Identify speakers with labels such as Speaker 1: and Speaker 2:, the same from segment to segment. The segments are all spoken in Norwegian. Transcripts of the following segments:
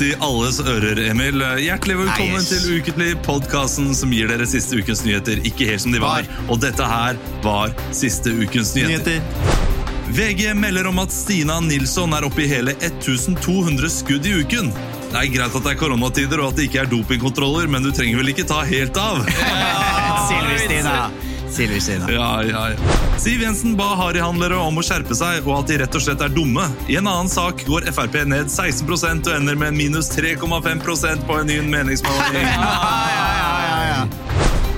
Speaker 1: i alles ører, Emil. Hjertelig velkommen
Speaker 2: Nei, yes.
Speaker 1: til Ukentlig, podkasten som gir dere siste ukens nyheter ikke helt som de var. Og dette her var siste ukens nyheter.
Speaker 2: Nyheter.
Speaker 1: VG melder om at Stina Nilsson er oppe i hele 1200 skudd i uken. Det er greit at det er koronatider og at det ikke er dopingkontroller, men du trenger vel ikke ta helt av?
Speaker 2: Silvestina. Silvestina.
Speaker 1: Ja, ja, ja. Siv Jensen ba harryhandlere om å skjerpe seg, og at de rett og slett er dumme. I en annen sak går Frp ned 16% og ender med minus 3,5% på en ny meningsmåling.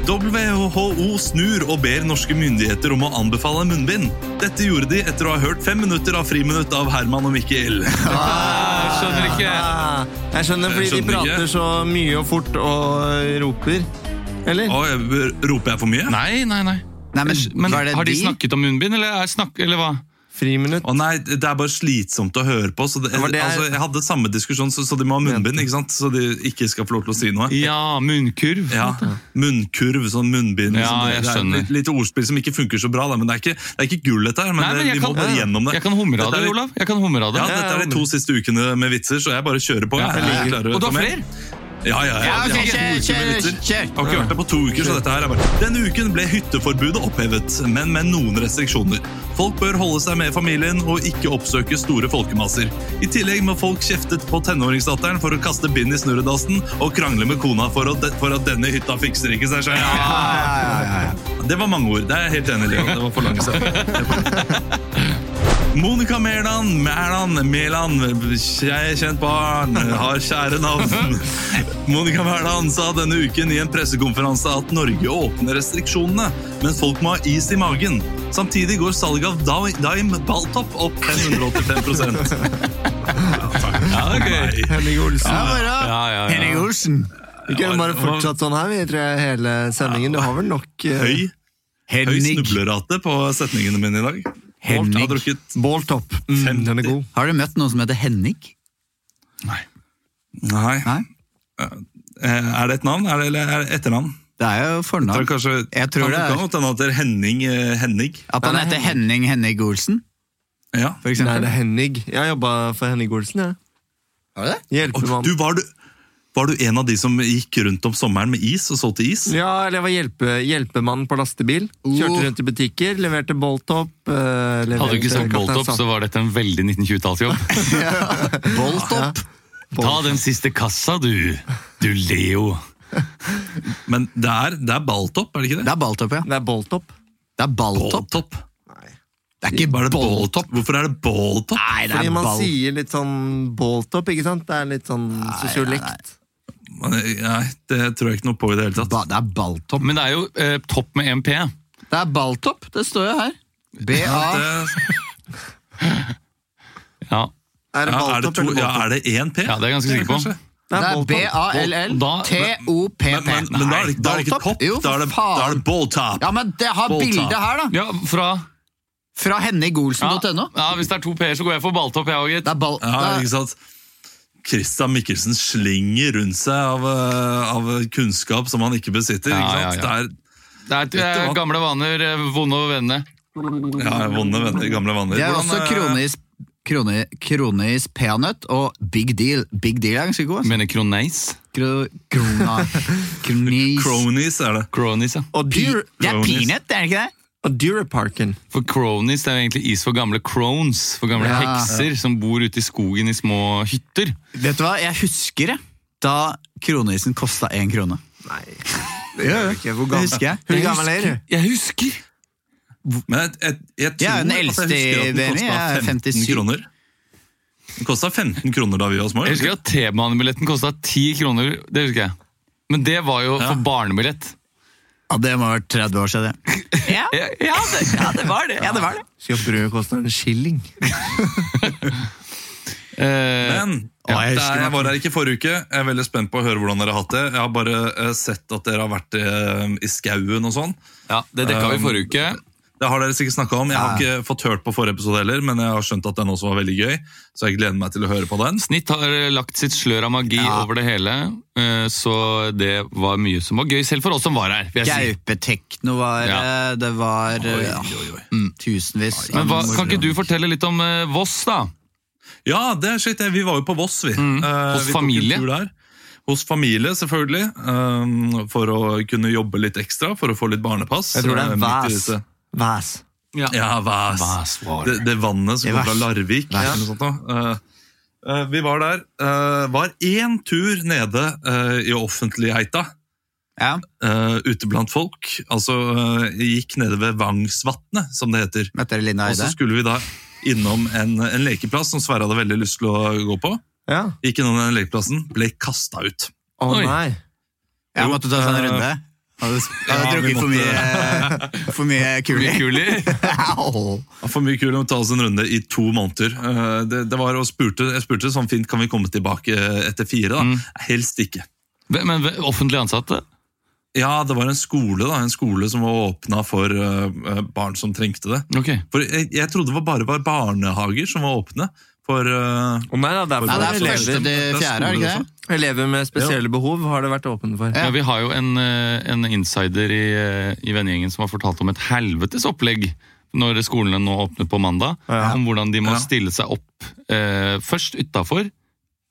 Speaker 1: WHO snur og ber norske myndigheter om å anbefale munnbind. Dette gjorde de etter å ha hørt fem minutter av Friminutt av Herman og Mikkel.
Speaker 3: Jeg skjønner ikke.
Speaker 2: Ah, jeg skjønner, fordi
Speaker 1: Jeg skjønner
Speaker 2: de prater
Speaker 1: ikke.
Speaker 2: så mye og fort og roper. Eller?
Speaker 1: Å, roper jeg for mye?
Speaker 3: Nei, nei, nei.
Speaker 4: Nei, men,
Speaker 3: Men
Speaker 4: var det
Speaker 3: Har de
Speaker 4: de?
Speaker 3: snakket om munnbind, eller, er snakk, eller hva?
Speaker 2: Friminutt.
Speaker 1: Å nei, Det er bare slitsomt å høre på. Så det,
Speaker 2: var det jeg-
Speaker 1: altså, jeg hadde samme diskusjon, så, så de må ha munnbind, ikke sant? så de ikke skal få lov til å si noe.
Speaker 3: Ja, munnkurv.
Speaker 1: Ja, Munnkurv, sånn munnbind.
Speaker 3: Ja,
Speaker 1: sånn, det,
Speaker 3: jeg
Speaker 1: det er
Speaker 3: skjønner.
Speaker 1: litt, litt ordspill som ikke funker så bra, da, men det er ikke, det er ikke gull, dette her. Men,
Speaker 3: Nei, men
Speaker 1: det,
Speaker 3: jeg
Speaker 1: vi må
Speaker 3: kan-
Speaker 1: bare gjennom det.
Speaker 3: Jeg kan humre av det, Olav. Jeg kan humre av det.
Speaker 1: Ja, Dette er de to siste ukene med vitser, så jeg bare kjører på.
Speaker 3: Ja,
Speaker 1: jeg.
Speaker 3: jeg
Speaker 1: jeg,
Speaker 3: Og du har flere?
Speaker 1: Ja, ja, ja.
Speaker 4: Ja,
Speaker 1: okay,
Speaker 4: kjør, kjør, kjør.
Speaker 1: Jeg har ikke vært der på to uker, så dette her er bare Denne uken ble hytteforbudet opphevet, men med noen restriksjoner. Folk bør holde seg med familien og ikke oppsøke store folkemasser. I tillegg må folk kjeftet på tenåringsdatteren for å kaste bind i snurredassen og krangle med kona for, å, for at denne hytta fikser ikke seg selv. Det var mange ord. Det er jeg helt enig i. Det var for langt siden. Monica Mæland, Mæland, Mæland, jeg kjent barn, har kjære navn. Monica Mæland sa denne uken i en pressekonferanse at Norge åpner restriksjonene, men folk må ha is i magen. Samtidig går salget av Di- Dime Balltop opp 585 Ja, det er gøy.
Speaker 2: Henning Olsen.
Speaker 4: Ja,
Speaker 3: Ja, ja,
Speaker 4: Henning. Olsen.
Speaker 2: Vi kunne bare fortsatt sånn her, videre hele sendingen. Du har vel nok uh...
Speaker 1: Høy, høy snublerate på setningene mine i dag. Har drukket
Speaker 2: Balltop. Mm, den er god.
Speaker 4: Har du møtt noen som heter Henning?
Speaker 1: Nei.
Speaker 4: Nei?
Speaker 1: Nei? Er det et navn, er det, eller er det etternavn?
Speaker 4: Det er jo
Speaker 1: Jeg tror
Speaker 4: fornavn.
Speaker 1: kanskje,
Speaker 4: Jeg tror det er-
Speaker 1: kan godt hende at det er Henning eh, Henning.
Speaker 4: At han heter Henning Henning Olsen,
Speaker 1: Ja.
Speaker 4: for
Speaker 2: Nei,
Speaker 4: eksempel.
Speaker 2: det er Henning. Jeg jobba for Henning Olsen, jeg.
Speaker 4: Har du det?
Speaker 1: Og
Speaker 2: Hjelpemann.
Speaker 1: Du, var, du, var du en av de som gikk rundt om sommeren med is og solgte is?
Speaker 2: Ja, eller jeg var hjelpe, hjelpemann på lastebil. Kjørte
Speaker 4: Oh.
Speaker 2: rundt i butikker, leverte Boltop. Uh,
Speaker 3: Hadde du ikke sagt Boltop, så var dette en veldig 1920-tallsjobb.
Speaker 4: Boltopp.
Speaker 3: Ta den siste kassa, du. Du Leo.
Speaker 1: Men det er, det er Baltop, er det ikke det?
Speaker 4: Det er Baltop, ja.
Speaker 2: Det er Boltop.
Speaker 4: Det er Baltop.
Speaker 1: Balltopp.
Speaker 4: Det er ikke
Speaker 1: bare
Speaker 4: balltopp.
Speaker 1: balltopp? Hvorfor er det balltopp?
Speaker 2: Fordi man
Speaker 4: ball...
Speaker 2: sier litt sånn Boltop, ikke sant? Det er litt sånn sosiolekt.
Speaker 1: Men, Nei, det tror jeg ikke noe på i det hele tatt.
Speaker 4: Ba- Det er balltopp.
Speaker 3: Men det er jo eh, topp med MP.
Speaker 4: Det er balltopp, det står jo her. B-A...
Speaker 3: Ja,
Speaker 2: Er det
Speaker 1: ja, er, det
Speaker 2: Boltop
Speaker 1: to,
Speaker 2: eller
Speaker 1: ja,
Speaker 2: Boltop?
Speaker 1: er det én P?
Speaker 3: ja det er jeg ganske sikker på.
Speaker 2: Det er.
Speaker 4: B-A-L-L-T-O-P-P.
Speaker 1: Men, men, men da er det, da er det ikke topp,
Speaker 4: Jo,
Speaker 1: da er det,
Speaker 4: faen.
Speaker 1: da er det balltop.
Speaker 4: Ja, men det har
Speaker 1: bildet
Speaker 4: bilde her, da.
Speaker 3: Ja, fra
Speaker 4: Fra
Speaker 3: ja,
Speaker 4: henningolsen.no.
Speaker 3: ja, Hvis det er to P-er, så går jeg for balltopp, jeg òg, gitt.
Speaker 4: Det er ball...
Speaker 1: Ja,
Speaker 4: det er-
Speaker 1: ikke sant? Christian Mikkelsen slenger rundt seg av, eh, av kunnskap som han ikke besitter.
Speaker 3: Ja,
Speaker 1: ikke
Speaker 3: ja,
Speaker 1: sant?
Speaker 3: ja. Det er
Speaker 1: Vet du
Speaker 3: eh, gamle vaner, eh, vonde å vende.
Speaker 1: Det er ja, vonde venner, gamle vaner.
Speaker 4: Det er også kronis, kroni, kronis peanøtt og big deal. Big deal er ganske god. Altså.
Speaker 3: Mener kroneis?
Speaker 4: Kro, krona, kronis.
Speaker 1: Cronies er det.
Speaker 3: Cronies, ja.
Speaker 2: Og,
Speaker 4: Det er peanøtt, er det ikke det?
Speaker 2: Og Duraparken.
Speaker 3: For cronies det er jo egentlig is for gamle crones. For gamle
Speaker 4: Ja.
Speaker 3: hekser som bor ute i skogen i små hytter.
Speaker 4: Vet du hva, jeg husker det. Da kroneisen kosta én krone.
Speaker 2: Nei,
Speaker 4: Det gjør
Speaker 2: jeg ikke. Hvor gammel,
Speaker 4: husker jeg.
Speaker 2: Hvor gammel er du?
Speaker 3: Jeg husker!
Speaker 1: Men jeg, jeg, jeg tror
Speaker 4: Jeg er den
Speaker 1: at
Speaker 4: eldste
Speaker 1: jeg husker at den kosta
Speaker 4: jeg er
Speaker 1: 15
Speaker 4: 57.
Speaker 1: kroner. Den kosta 15 kroner da vi var små.
Speaker 3: Jeg husker at T-banebilletten kosta 10 kroner. Det husker jeg. Men det var jo
Speaker 1: Ja.
Speaker 3: for barnebillett.
Speaker 4: Ja, Det må ha vært 30 år siden. det. Ja,
Speaker 3: Ja, ja, det, ja, det var det.
Speaker 4: ja, det var det.
Speaker 2: Skal brød koste en skilling?
Speaker 3: Eh,
Speaker 1: Men
Speaker 4: Ja, jeg
Speaker 1: det er, jeg var her ikke forrige uke. Jeg er veldig spent på å høre hvordan dere har hatt det. Jeg har bare eh, sett at dere har vært i, i skauen og sånn.
Speaker 3: ja, det dekka vi forrige uke.
Speaker 1: Det har dere sikkert snakka om. Jeg har ikke fått hørt på forrige episode heller, men jeg har skjønt at den også var veldig gøy, så jeg gleder meg til å høre på den.
Speaker 3: Snitt har eh, lagt sitt slør av magi
Speaker 4: Ja.
Speaker 3: over det hele, eh, så det var mye som var gøy, selv for oss som var her.
Speaker 4: Gaupetekno var
Speaker 3: Ja.
Speaker 4: det. Det var
Speaker 1: Oi,
Speaker 4: ja,
Speaker 1: oi, oi.
Speaker 4: mm, tusenvis.
Speaker 3: Men hva, Kan ikke du fortelle litt om eh, Voss, da?
Speaker 1: Ja, det er shit. Vi var jo på Voss, vi.
Speaker 3: Mm.
Speaker 1: Eh,
Speaker 3: Hos
Speaker 1: vi
Speaker 3: familie.
Speaker 1: Hos familie, selvfølgelig. Um, for å kunne jobbe litt ekstra, for å få litt barnepass.
Speaker 2: Jeg tror det
Speaker 1: eh,
Speaker 2: er
Speaker 1: en
Speaker 2: Væs. Væs.
Speaker 1: Ja, Væs.
Speaker 3: Væs var
Speaker 1: Det, det vannet som
Speaker 2: kom
Speaker 1: går fra Larvik.
Speaker 2: Væs.
Speaker 1: eller noe sånt. da. Eh, eh, vi var der. Uh, var én tur nede uh, i offentligheta.
Speaker 4: Ja,
Speaker 1: eh, ute blant folk. Altså, gikk nede ved Vangsvatnet, som det heter.
Speaker 4: Møtte dere Linda
Speaker 1: Og så skulle vi da innom en, en lekeplass som Sverre hadde veldig lyst til å gå på.
Speaker 2: Ja.
Speaker 1: Gikk innom den lekeplassen, ble kasta ut.
Speaker 2: Å
Speaker 3: oh,
Speaker 2: nei.
Speaker 4: Jeg måtte ta en
Speaker 1: Eh,
Speaker 4: runde. Hadde, hadde
Speaker 1: ja,
Speaker 4: drukket for mye, for mye kuli.
Speaker 3: Kuli.
Speaker 4: Au.
Speaker 1: For mye kul å ta oss en runde i to måneder. Eh, Det, det var og spurte, Jeg spurte sånn fint, kan vi komme tilbake etter fire. da?
Speaker 3: Mm.
Speaker 1: Helst ikke.
Speaker 3: Men offentlig ansatte?
Speaker 1: Ja, det var en skole da, en skole som var åpna for uh, barn som trengte det.
Speaker 3: Okay.
Speaker 1: For Jeg, jeg trodde det var bare var barnehager som var åpne. For uh,
Speaker 2: oh, nei da, det er
Speaker 4: Nei, det er
Speaker 2: elever.
Speaker 4: første til
Speaker 1: Det er
Speaker 4: fjerde, er det ikke det?
Speaker 2: Elever med spesielle behov har det vært åpne for.
Speaker 3: Ja, Vi har jo en, eh, en insider i, eh, i vennegjengen som har fortalt om et helvetes opplegg når skolene nå åpner på mandag.
Speaker 2: Ja.
Speaker 3: Om hvordan de må
Speaker 1: Ja.
Speaker 3: stille seg opp eh, først utafor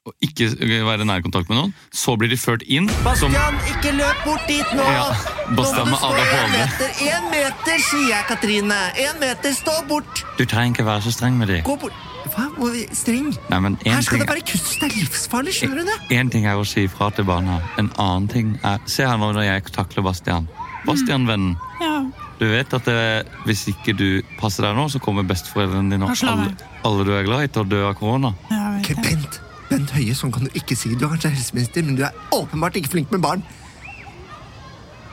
Speaker 3: og ikke være i nærkontakt med noen. Så blir de ført inn som
Speaker 2: ikke løp bort dit nå!
Speaker 3: Ja, Bastian med ADHD.
Speaker 2: Én meter, sier jeg, Katrine. Én meter, stå bort!
Speaker 3: Du trenger ikke være så streng med dem.
Speaker 2: Gå bort. Hva? Hvor streng?
Speaker 3: Nei, men
Speaker 2: Her skal
Speaker 3: ting,
Speaker 2: det være kunst. Det er livsfarlig, skjønner du det?
Speaker 3: en ting er å si ifra til barna. En annen ting er Se her nå når jeg takler Bastian. Bastian, vennen. Du vet at det, hvis ikke du passer deg nå, så kommer besteforeldrene dine og alle, alle du er glad i, til å dø av korona.
Speaker 2: Ok, Bent. Bent Høie, sånn kan du ikke si. Du er kanskje helseminister, men du er åpenbart ikke flink med barn.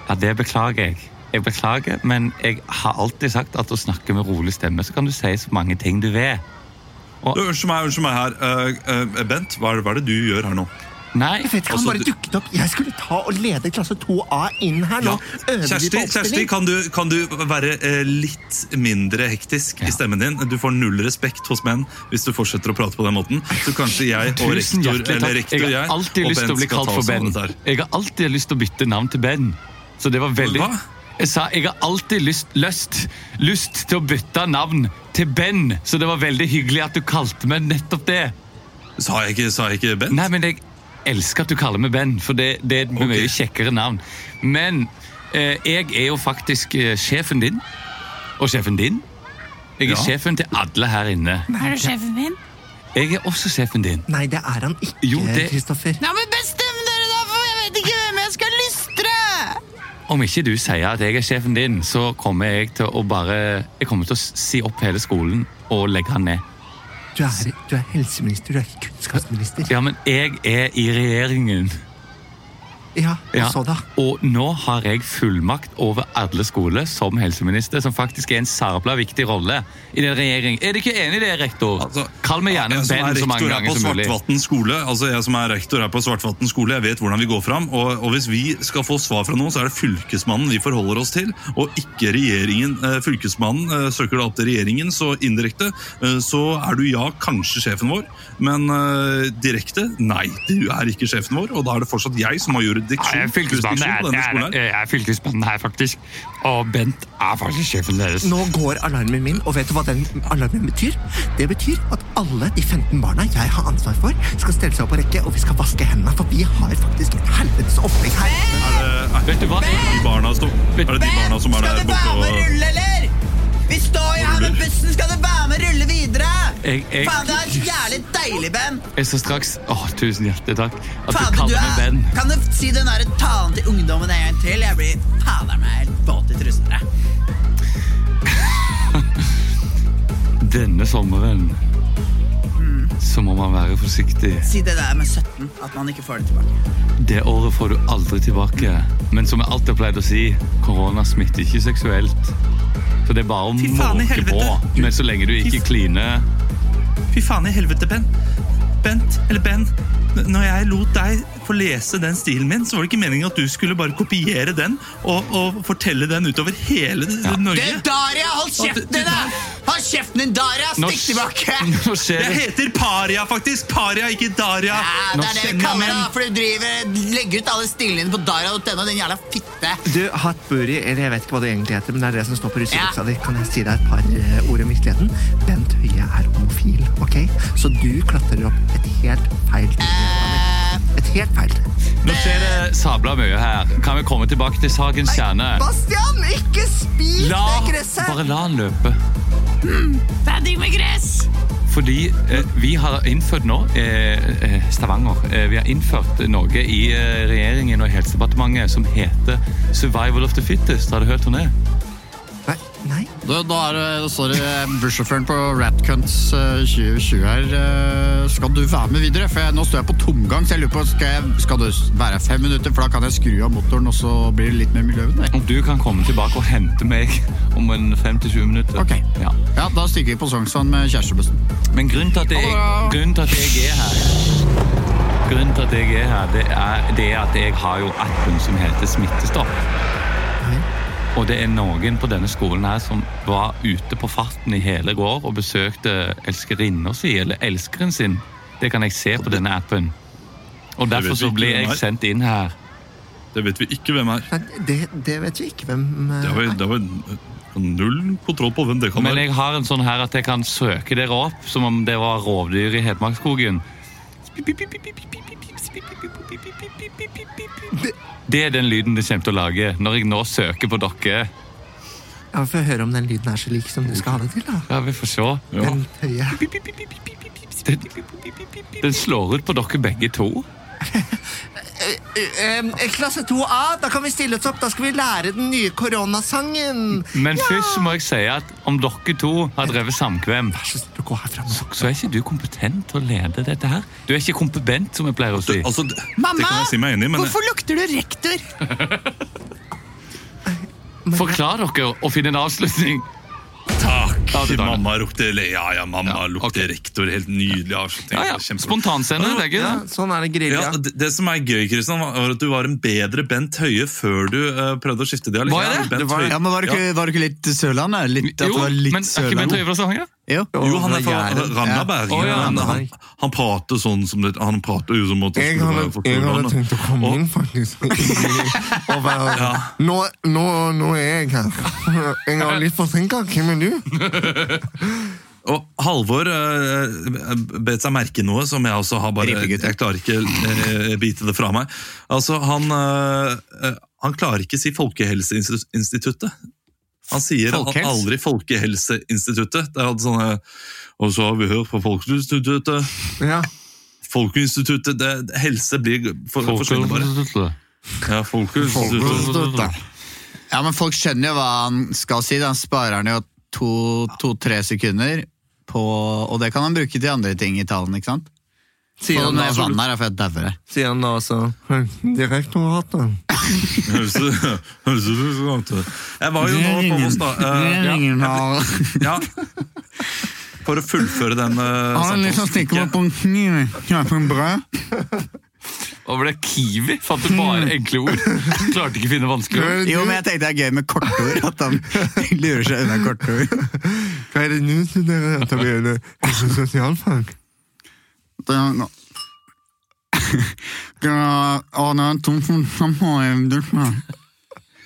Speaker 3: Ja, det beklager jeg. Jeg beklager, men jeg har alltid sagt at å snakke med rolig stemme, så kan du si så mange ting du vil.
Speaker 1: Du, Unnskyld meg, unnskyld meg her. Uh, uh, Bent, hva er, det, hva er det du gjør her nå?
Speaker 3: Nei,
Speaker 2: Jeg vet ikke, Han
Speaker 1: Altså,
Speaker 2: bare
Speaker 1: du-
Speaker 2: dukket opp. Jeg skulle ta og lede klasse 2A inn her nå. Ja.
Speaker 1: Kjersti, Kjersti kan, du, kan du være eh, litt mindre hektisk i stemmen din? Du får null respekt hos menn hvis du fortsetter å prate på den måten. Så kanskje jeg og
Speaker 3: tusen
Speaker 1: rektor, eller rektor
Speaker 3: Jeg
Speaker 1: jeg,
Speaker 3: har alltid
Speaker 1: og
Speaker 3: lyst til å bli
Speaker 1: skal
Speaker 3: kalt
Speaker 1: ta
Speaker 3: for
Speaker 1: oss av
Speaker 3: Ben.
Speaker 1: dette.
Speaker 3: Jeg har alltid lyst til å bytte navn til Ben. Så det var veldig...
Speaker 1: Hva?
Speaker 3: Jeg sa jeg har alltid lyst, lyst, lyst til å bytte navn til Ben, så det var veldig hyggelig at du kalte meg nettopp det.
Speaker 1: Sa jeg ikke, sa jeg ikke Bent?
Speaker 3: Nei, men jeg elsker at du kaller meg Ben, for det, det er et
Speaker 1: okay.
Speaker 3: mye kjekkere navn. Men eh, jeg er jo faktisk eh, sjefen din, og sjefen din. Jeg er
Speaker 1: Ja.
Speaker 3: sjefen til alle her inne.
Speaker 5: Er du sjefen min?
Speaker 3: Jeg er også sjefen din.
Speaker 2: Nei, det er han ikke,
Speaker 3: Jo, det-
Speaker 2: Kristoffer.
Speaker 5: Ja, men bestem
Speaker 3: Om ikke du sier at jeg er sjefen din, så kommer jeg til å bare Jeg kommer til å si opp hele skolen og legge den ned.
Speaker 2: Du er, du er helseminister, du er ikke kunnskapsminister.
Speaker 3: Ja, men jeg er i regjeringen.
Speaker 2: Ja, og
Speaker 3: Ja.
Speaker 2: så da?
Speaker 3: Og nå har jeg fullmakt over alle skoler som helseminister, som faktisk er en sabla viktig rolle i den regjeringen. Er du ikke enig i det, rektor?
Speaker 1: Altså,
Speaker 3: Kall meg gjerne
Speaker 1: er
Speaker 3: Ben så mange ganger
Speaker 1: på
Speaker 3: som mulig.
Speaker 1: Skole, altså jeg som er rektor her på Svartvatn skole, jeg vet hvordan vi går fram. Og, og hvis vi skal få svar fra noen, så er det fylkesmannen vi forholder oss til, og ikke regjeringen. Eh, Fylkesmannen eh, søker da opp til regjeringen, så indirekte eh, så er du ja, kanskje sjefen vår, men direkte nei, du er ikke sjefen vår, og da er det fortsatt jeg som har
Speaker 3: Ja,
Speaker 1: jurisdiksjon
Speaker 3: jeg er fylkesmannen er fylkesmannen her, faktisk. Og Bent er faktisk sjefen deres.
Speaker 2: Nå går alarmen min, og vet du hva den alarmen betyr? Det betyr at alle de 15 barna jeg har ansvar for, skal stelle seg opp på rekke, og vi skal vaske hendene, for vi har faktisk et helvetes opplegg her.
Speaker 1: Er det,
Speaker 3: Vet du hva?
Speaker 1: er de barna som, er det de barna som er der borte og
Speaker 6: bare rulle, eller? Vi står jo her med bussen, skal du være med og rulle videre?
Speaker 3: Jeg- jeg-
Speaker 6: Faen, det er jævlig deilig, Ben.
Speaker 3: Jeg skal straks Å, tusen hjertelig takk. At
Speaker 6: Faen,
Speaker 3: du
Speaker 6: du
Speaker 3: kaller meg
Speaker 6: er,
Speaker 3: Ben.
Speaker 6: kan du si den der talen til ungdommen en gang til? Jeg blir fader meg helt våt i trusene.
Speaker 3: Denne sommeren så må man være forsiktig.
Speaker 6: Si det der med 17, at man ikke får det tilbake.
Speaker 3: Det året får du aldri tilbake. Men som jeg alltid har pleid å si, korona smitter ikke seksuelt. Så det er bare å måke på. Men så lenge du ikke kliner
Speaker 1: Fy faen i helvete, Ben. Bent, eller Ben, når jeg lot deg få lese den stilen min, så var det ikke meningen at du skulle bare kopiere den og, og fortelle den utover hele Norge.
Speaker 6: Det Daria, hold kjeften din! da! Hold kjeften din, Daria! Stikk tilbake!
Speaker 3: Nå skjer
Speaker 1: Jeg
Speaker 3: det
Speaker 1: heter Paria, faktisk! Paria, ikke Daria.
Speaker 6: Ja, det er det vi kaller det, for du driver legger ut alle stilene dine på daria.no, din jævla fitte.
Speaker 2: Du, Hatburi, eller jeg vet ikke hva det egentlig heter, men det er det som står på russebuksa di. Kan jeg si deg et par eh, ord om virkeligheten? Bent Høie er homofil, ok? Så du klatrer opp et helt feil
Speaker 6: Eh,
Speaker 2: Et helt feil
Speaker 3: Nå skjer det sabla mye her. Kan vi komme tilbake til sakens kjerne?
Speaker 2: Bastian, ikke spis
Speaker 3: La,
Speaker 2: det gresset!
Speaker 3: bare la han løpe.
Speaker 7: Mm, ferdig med gress!
Speaker 3: Fordi eh, vi har innført nå, eh, eh, Stavanger, eh, vi har innført noe i eh, regjeringen og Helsedepartementet som heter Survival of the Fittest. Har du hørt om det?
Speaker 2: Nei.
Speaker 6: Da, da er det, står det bussjåføren på Ratcunts eh, 2020 her. eh, Skal du være med videre? For jeg, nå står jeg på tomgang, så jeg lurer på skal, jeg, skal du være fem minutter, for da kan jeg skru av motoren, og så blir det litt mer miljøvennlig.
Speaker 3: Du kan komme tilbake og hente meg om en 5-20 minutter.
Speaker 6: Ok.
Speaker 3: Ja.
Speaker 6: Ja, da stikker vi på Sognsvann med kjærestebussen.
Speaker 3: Men grunnen til, at jeg, grunnen til at jeg er her Grunnen til at jeg er her, det er, det er at jeg har jo appen som heter Smittestopp. Og det er noen på denne skolen her som var ute på farten i hele går og besøkte elskerinna si, eller elskeren sin. Det kan jeg se på denne appen. Og derfor så blir jeg sendt inn her.
Speaker 1: Det vet vi ikke hvem er.
Speaker 2: Det, det vet vi ikke hvem eh,
Speaker 1: Det var,
Speaker 2: er.
Speaker 1: det var null kontroll på hvem det kan være.
Speaker 3: Men jeg har en sånn her at jeg kan søke dere opp som om det var rovdyr i Hedmarksskogen. Det er den lyden det kommer til å lage når jeg nå søker på dere.
Speaker 2: Ja, Vi får høre om den lyden er så lik som du skal ha det til. da.
Speaker 3: Ja, vi får se.
Speaker 1: Ja.
Speaker 3: Den, den slår ut på dere begge to.
Speaker 2: Eh, eh, klasse 2A, da kan vi stille oss opp. Da skal vi lære den nye koronasangen.
Speaker 3: Men først må jeg si at om dere to har drevet samkvem,
Speaker 2: Vær så snill å gå herfra nå.
Speaker 3: så er ikke du kompetent til å lede dette her. Du er ikke kompetent, som jeg pleier å si.
Speaker 1: Altså,
Speaker 7: Mamma,
Speaker 1: kan jeg si meg enig men
Speaker 7: hvorfor lukter du rektor?
Speaker 3: Forklar dere og finn en avslutning.
Speaker 1: Takk!
Speaker 3: Ja,
Speaker 1: mamma lukter Ja, ja, mamma lukter rektor. Helt nydelig avslutning.
Speaker 3: Ja, ja. Spontanscene. Det er gøy.
Speaker 2: Ja, sånn er det gerilja.
Speaker 1: Ja, det, det som er gøy, Kristian, var at du var en bedre Bent Høie før du uh, prøvde å skifte dialekt.
Speaker 3: Var jeg det?
Speaker 2: Det var-
Speaker 6: Ja, men Var det ikke, var det ikke litt Sørlandet? Litt,
Speaker 3: Jo,
Speaker 6: var litt
Speaker 3: men er ikke Bent Høie fra Stavanger?
Speaker 6: Jo.
Speaker 1: Jo, han er fra Randaberg.
Speaker 3: Ja. Oh, ja.
Speaker 1: han, han, han prater sånn som det, Han prater jo som at det
Speaker 2: Jeg hadde, jeg hadde tenkt å komme
Speaker 1: Og-
Speaker 2: inn, faktisk. Og være, nå, nå, nå er jeg her. Jeg har litt forsinka. Hvem er du?
Speaker 1: Og Halvor uh, bet seg merke i noe som jeg også har bare Jeg klarer ikke uh, bite det fra meg. Altså, han, eh, han klarer ikke si Folkehelseinstituttet. Han sier
Speaker 6: Folkehels?
Speaker 1: aldri Folkehelseinstituttet. Det hadde sånne Og så har vi hørt på Folkeinstituttet.
Speaker 2: Ja.
Speaker 1: Folkeinstituttet det, Helse blir for, forsvinner bare. Ja, Folkeinstituttet.
Speaker 6: Ja, men folk skjønner jo hva han skal si. da. Han sparer han jo to-tre sekunder på Og det kan han bruke til andre ting i talen, ikke sant?
Speaker 2: Sier han,
Speaker 6: det
Speaker 2: da,
Speaker 6: vannet her er for jeg dauer.
Speaker 2: sier han da også Direktoratet.
Speaker 1: Helse- Helsedirektoratet. Jeg var jo nå på Voss, da. Eh,
Speaker 6: ja. har
Speaker 1: Ja. For å fullføre den uh,
Speaker 6: Har du lyst til å stikke stikker på en kniv? Kjøpe en brød.
Speaker 3: Hva ble Kiwi? Fant du bare enkle ord? Klarte ikke å finne vanskelige ord?
Speaker 6: Jo, men jeg tenkte det er gøy med kortord. At han lurer seg unna kortord.
Speaker 2: Hva er det nå studerer, Tabine? Helse- og sosialfag?
Speaker 6: Det no- Det er- Å, det er tom for sjampo.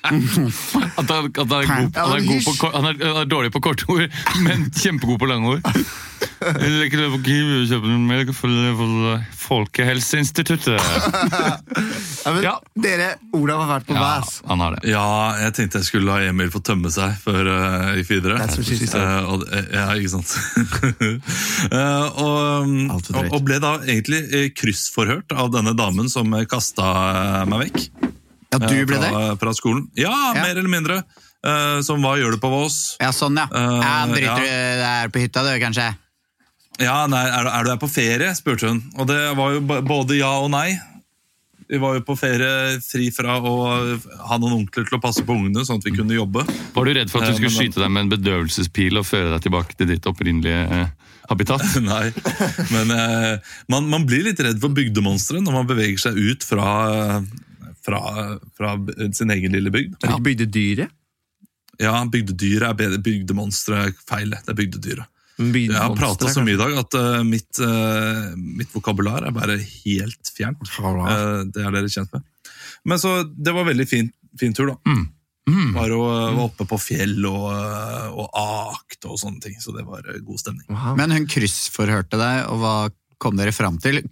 Speaker 3: At han, at han, er, god, han, er, god på, han, er, han er dårlig på kortord, men kjempegod på. Jeg for, for Folkehelseinstituttet.
Speaker 2: Ja, men
Speaker 3: Ja.
Speaker 2: Dere, Olav har vært på
Speaker 3: Ja, han har det.
Speaker 1: Ja, jeg tenkte jeg skulle la Emil få tømme seg før uh, jeg gikk videre. Eh, og, ja, ikke sant. uh, og, og, og ble da egentlig eh, kryssforhørt av denne damen som eh, kasta eh, meg vekk.
Speaker 6: Ja, du
Speaker 1: eh,
Speaker 6: ble det?
Speaker 1: fra, fra skolen. Ja,
Speaker 6: Ja.
Speaker 1: mer eller mindre. Eh, som hva gjør du på Vås?
Speaker 6: Ja, sånn, ja.
Speaker 1: Uh,
Speaker 6: ja
Speaker 1: ja.
Speaker 6: du der på hytta, du, kanskje?
Speaker 1: Ja, nei, er, du- er du her på ferie? spurte hun. Og det var jo både ja og nei. Vi var jo på ferie fri fra å ha noen onkler til å passe på ungene, sånn at vi kunne jobbe.
Speaker 3: Var du redd for at du skulle skyte deg med en bedøvelsespil og føre deg tilbake til ditt opprinnelige eh, habitat?
Speaker 1: Nei, men eh, man, man blir litt redd for bygdemonstre når man beveger seg ut fra, fra, fra sin egen lille bygd.
Speaker 2: Ja. du ikke bygd dyret?
Speaker 1: Ja, bygdedyr er bedre. Bygdemonstre er feil. Det er bygdedyret. Jeg har prata så mye i dag at uh, mitt, uh, mitt vokabular er bare helt fjernt. Uh, det er dere kjent med. Men så, det var veldig fin, fin tur, da. Var, å, var oppe på fjell og, og akt og sånne ting, så det var god stemning.
Speaker 6: Men hun kryssforhørte deg, og hva kom dere fram til?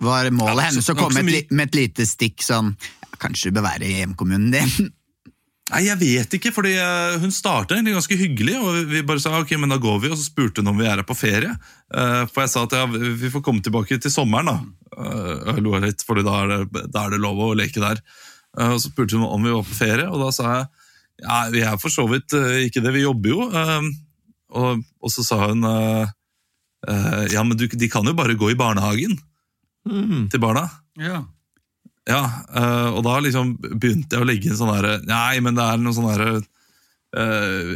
Speaker 6: Var målet
Speaker 1: Ja,
Speaker 6: hennes
Speaker 1: så-
Speaker 6: å komme med, et med et lite stikk sånn Kanskje du bør være i hjemkommunen din?
Speaker 1: Nei, jeg vet ikke, fordi eh, hun startet egentlig ganske hyggelig, og vi bare sa ok, men da går vi, og så spurte hun om vi er her på ferie. Eh, For jeg sa at ja, vi får komme tilbake til sommeren da. Eh, Jeg lo litt, fordi da er, det, da er det lov å leke der. Eh, Og så spurte hun om vi var på ferie, og da sa jeg ja, vi er for så vidt ikke det, vi jobber jo. Eh, Og, og så sa hun ja, men du, de kan jo bare gå i barnehagen til barna.
Speaker 3: Ja.
Speaker 1: Ja, eh, og da liksom begynte jeg å legge inn sånn herre Nei, men det er noe sånn herre uh,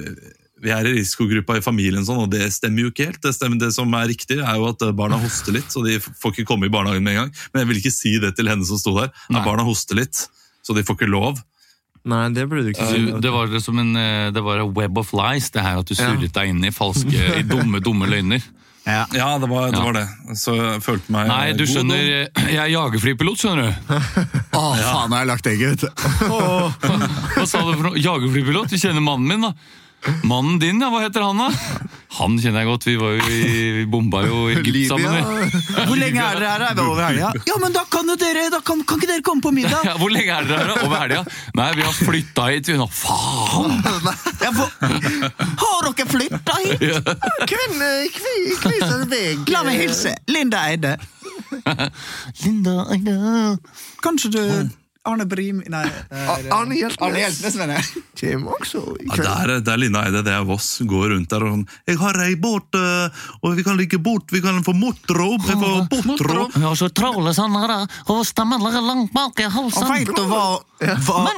Speaker 1: Vi er i risikogruppa i familien, sånn, og det stemmer jo ikke helt. Det, stemmer, det som er riktig, er jo at eh, barna hoster litt, så de får ikke komme i barnehagen med en gang. Men jeg vil ikke si det til henne som sto der.
Speaker 3: Nei.
Speaker 1: At barna hoster litt, så de får ikke lov.
Speaker 2: Nei, det burde du ikke si.
Speaker 3: Det var som en eh, det var a web of lies, det her at du surret deg inn i falske, i dumme, dumme løgner.
Speaker 6: Ja.
Speaker 1: Ja, det var det. Var det. Så jeg følte meg
Speaker 3: Nei, du
Speaker 1: god
Speaker 3: skjønner,
Speaker 1: nå.
Speaker 3: jeg er jagerflypilot, skjønner du.
Speaker 6: Å, faen, har jeg lagt egget ut!
Speaker 3: Hva sa du for noe? Jagerflypilot? Du kjenner mannen min, da. Mannen din, ja, hva heter han da? Han kjenner jeg godt, vi var jo i, vi bomba jo i Egypt sammen. vi.
Speaker 6: Hvor lenge er dere her? Er vi over helga? Ja, men da kan jo dere da kan, kan ikke dere komme på middag?
Speaker 3: Ja, hvor lenge er dere her? Over helga? Nei, vi har flytta hit, vi nå. Faen!
Speaker 6: Ja, for, har dere flytta hit?
Speaker 2: Kvinne, kvi, kviser vegg.
Speaker 6: La meg hilse. Linda Eide.
Speaker 3: Linda, Linda.
Speaker 6: Kanskje du Arne Brim Nei.
Speaker 2: Arne Hjeltnes.
Speaker 6: Arne Hjeltnes, mener jeg.
Speaker 2: Kjem også i
Speaker 1: Ja, der, der Linda Eide, det er Voss. Går rundt der og sånn 'Jeg har ei båt, eh, og vi kan ligge bort, vi kan få motorråd, vi får båtråd'.
Speaker 3: Jeg har så travle sånn her, og ligger langt bak i halsen.
Speaker 6: Men hva,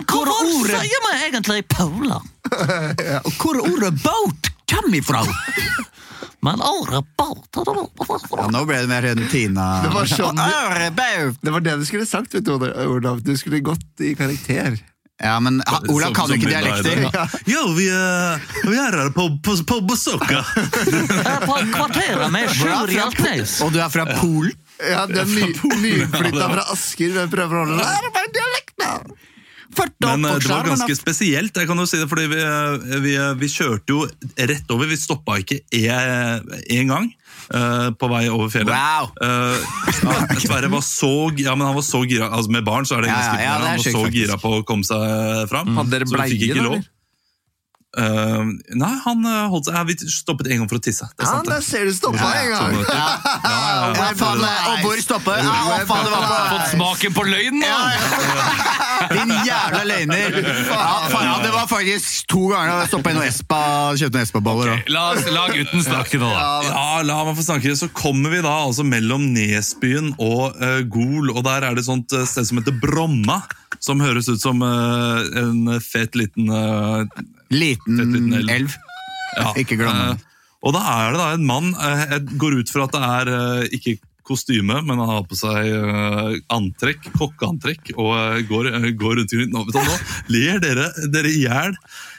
Speaker 3: hvor
Speaker 6: ordet,
Speaker 3: sier vi egentlig Paula?
Speaker 6: hvor ordet boat kommer ifra?
Speaker 3: Men
Speaker 6: Ja, nå ble det mer enn Tina.
Speaker 2: Det var sånn-
Speaker 6: du.
Speaker 2: Det var det du skulle sagt, vet du, Olav. Du skulle gått i karakter.
Speaker 6: Ja, men ha, Olav kan jo ikke dialekter.
Speaker 1: Ja, vi, er- vi er her på, på, på besøk. ja.
Speaker 3: på kvarteret med Sjur Hjeltnes.
Speaker 6: Og du er fra Polen?
Speaker 2: Ja, du er nyflytta fra Asker. Den prøver å holde det
Speaker 1: Men eh, det var ganske spesielt. jeg kan jo si det, fordi Vi, eh, vi, vi kjørte jo rett over. Vi stoppa ikke én gang uh, på vei over fjellet.
Speaker 6: Wow.
Speaker 1: Uh, ja, Sverre var så, ja, men han var så gira altså Med barn så er det ganske
Speaker 6: ja, ja, det er
Speaker 1: Han var så
Speaker 6: faktisk.
Speaker 1: gira på å komme seg fram.
Speaker 2: Hadde dere
Speaker 1: så vi fikk
Speaker 2: bleie,
Speaker 1: ikke
Speaker 2: da?
Speaker 1: Eh, nei, han eh, holdt seg Vi stoppet en gang for å tisse. Det er
Speaker 2: Ja,
Speaker 1: sant,
Speaker 2: der ser du stoppa en gang.
Speaker 6: Ja, og hvor stopper Ja, faen, det var på
Speaker 3: Fått smaken på løgn, da!
Speaker 6: Din jævla løgner! Ja, faen, ja, det var faktisk to ganger jeg stoppa inn og Espa, kjøpte noen Espa-baller. Okay,
Speaker 3: La, oss- la gutten snakke nå, da.
Speaker 1: Ja, la meg få snakke. Så kommer vi da altså mellom Nesbyen og uh, Gol, og der er det et sånt eh, sted som heter Bromma. Som høres ut som uh, en fet liten uh,
Speaker 6: Liten
Speaker 1: fet, liten elv.
Speaker 6: elv.
Speaker 1: ja,
Speaker 6: Ikke glem den.
Speaker 1: og da er det da en mann Jeg går ut fra at det er ikke kostyme, men han har på seg eh, antrekk, kokkeantrekk, og eh, går, eh, går rundt i Nå, nå ler dere dere i hjel.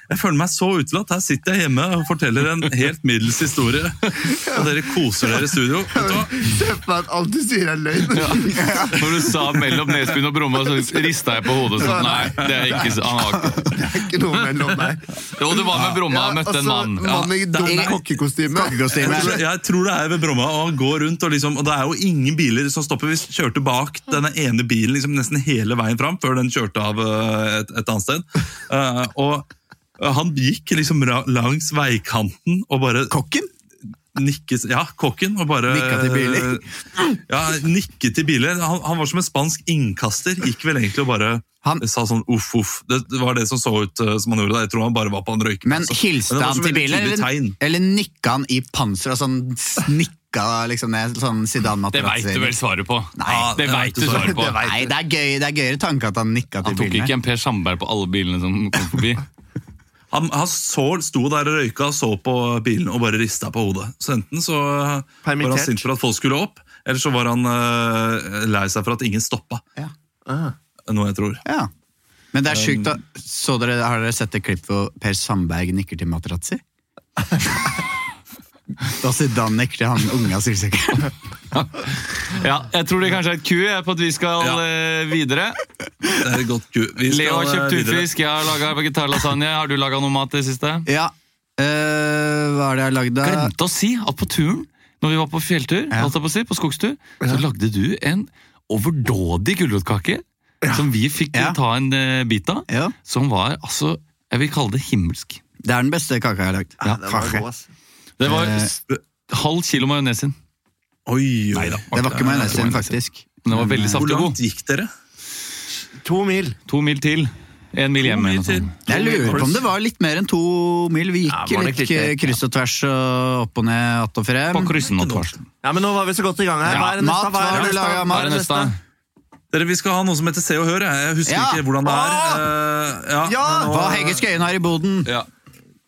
Speaker 1: Jeg føler meg så utelatt. Her sitter jeg hjemme og forteller en helt middels historie, og dere koser dere i studio.
Speaker 2: Se på at alt du sier er løgn.
Speaker 3: Når du sa mellom Nesbyen og Bromma, så rista jeg på hodet sånn. Nei, det er ikke så- han har ikke
Speaker 2: Det er ikke noe mellom deg.
Speaker 3: Jo, det var med Bromma, og møtte en mann.
Speaker 2: Mann i
Speaker 1: er-
Speaker 2: dumt kokkekostyme.
Speaker 1: Jeg tror, det er ved Bromma, og han går rundt, og, liksom, og det er jo ingen biler som stopper. Vi kjørte bak denne ene bilen liksom nesten hele veien fram, før den kjørte av eh, et, et annet sted. Eh, og han gikk liksom langs veikanten og bare
Speaker 6: Kokken?
Speaker 1: nikket Ja, kokken. Og bare
Speaker 6: Nikket til biler?
Speaker 1: Ja, nikket til biler. Han, han var som en spansk innkaster. Gikk vel egentlig og bare
Speaker 6: Han-
Speaker 1: sa sånn uff, uff. Det, det var det som så ut uh, som han gjorde. da. Jeg tror han bare var på en røyke.
Speaker 6: Men hilste
Speaker 1: Men
Speaker 6: han til bilen, eller, eller nikka han i panser og sånn snikka liksom ned sånn
Speaker 3: Det veit du vel svaret på.
Speaker 6: Nei,
Speaker 3: det vet du svaret på.
Speaker 6: Nei, det er gøy, det er gøyere tanke at han nikka til
Speaker 3: Han tok
Speaker 6: bilene.
Speaker 3: ikke en Per Sandberg på alle bilene som kom forbi.
Speaker 1: Han, han så, sto der og røyka, så på bilen og bare rista på hodet. Så enten så var han sint for at folk skulle opp, eller så var han uh, lei seg for at ingen stoppa.
Speaker 6: Ja.
Speaker 2: Uh.
Speaker 1: Noe jeg tror.
Speaker 6: Ja. Men det er sjukt, da. Så dere, har dere sett et klipp hvor Per Sandberg nikker til Materazzi? Da Zidane til han unge asylsøkeren.
Speaker 3: Ja, jeg tror det kanskje er et ku på at vi skal
Speaker 1: Ja.
Speaker 3: eh, videre.
Speaker 1: Det er et godt ku. Vi skal
Speaker 3: Leo har kjøpt
Speaker 1: eh,
Speaker 3: turfisk, jeg har laga vegetarlasagne. Har du laga noe mat i det siste?
Speaker 6: Ja. Uh, hva er det jeg har lagd, da?
Speaker 3: Glemte å si at på turen, når vi var på fjelltur,
Speaker 6: Ja.
Speaker 3: holdt jeg på, å si, på skogstur, så lagde du en overdådig gulrotkake som vi fikk
Speaker 6: Ja.
Speaker 3: ta en bit av.
Speaker 6: Ja.
Speaker 3: Som var altså Jeg vil kalle det himmelsk.
Speaker 6: Det er den beste kaka jeg har lagd.
Speaker 3: Ja,
Speaker 2: Det var
Speaker 6: Eh,
Speaker 3: halv kilo majones inn.
Speaker 1: Oi, oi.
Speaker 6: Det var ikke majones
Speaker 3: det var
Speaker 6: sin,
Speaker 3: majones sin.
Speaker 6: faktisk.
Speaker 3: Men det var veldig
Speaker 1: Hvor
Speaker 3: saftig og
Speaker 1: langt gikk dere?
Speaker 2: To mil.
Speaker 3: To mil til. En mil hjem.
Speaker 1: mil
Speaker 3: eller noe
Speaker 1: til.
Speaker 3: sånt.
Speaker 6: Jeg lurer på om det var litt mer enn to mil. Vi gikk
Speaker 2: ja,
Speaker 6: litt
Speaker 2: litt
Speaker 6: kryss og tvers og opp og ned, att og frem.
Speaker 3: På kryssen og tvers.
Speaker 2: Ja, men nå var vi så godt i gang her.
Speaker 6: Ja,
Speaker 2: Hva er det
Speaker 6: mat,
Speaker 2: neste? Hva
Speaker 6: hva
Speaker 2: er det neste?
Speaker 6: laget,
Speaker 2: Hva
Speaker 6: mat?
Speaker 2: er
Speaker 3: Hva er
Speaker 2: det
Speaker 3: neste?
Speaker 1: Dere, Vi skal ha noe som heter Se og Hør. Jeg husker
Speaker 6: Ja.
Speaker 1: ikke hvordan det er. Eh, ja,
Speaker 2: Ja,
Speaker 1: nå-
Speaker 6: Hva Hegge Skøyen har i boden.
Speaker 3: Ja.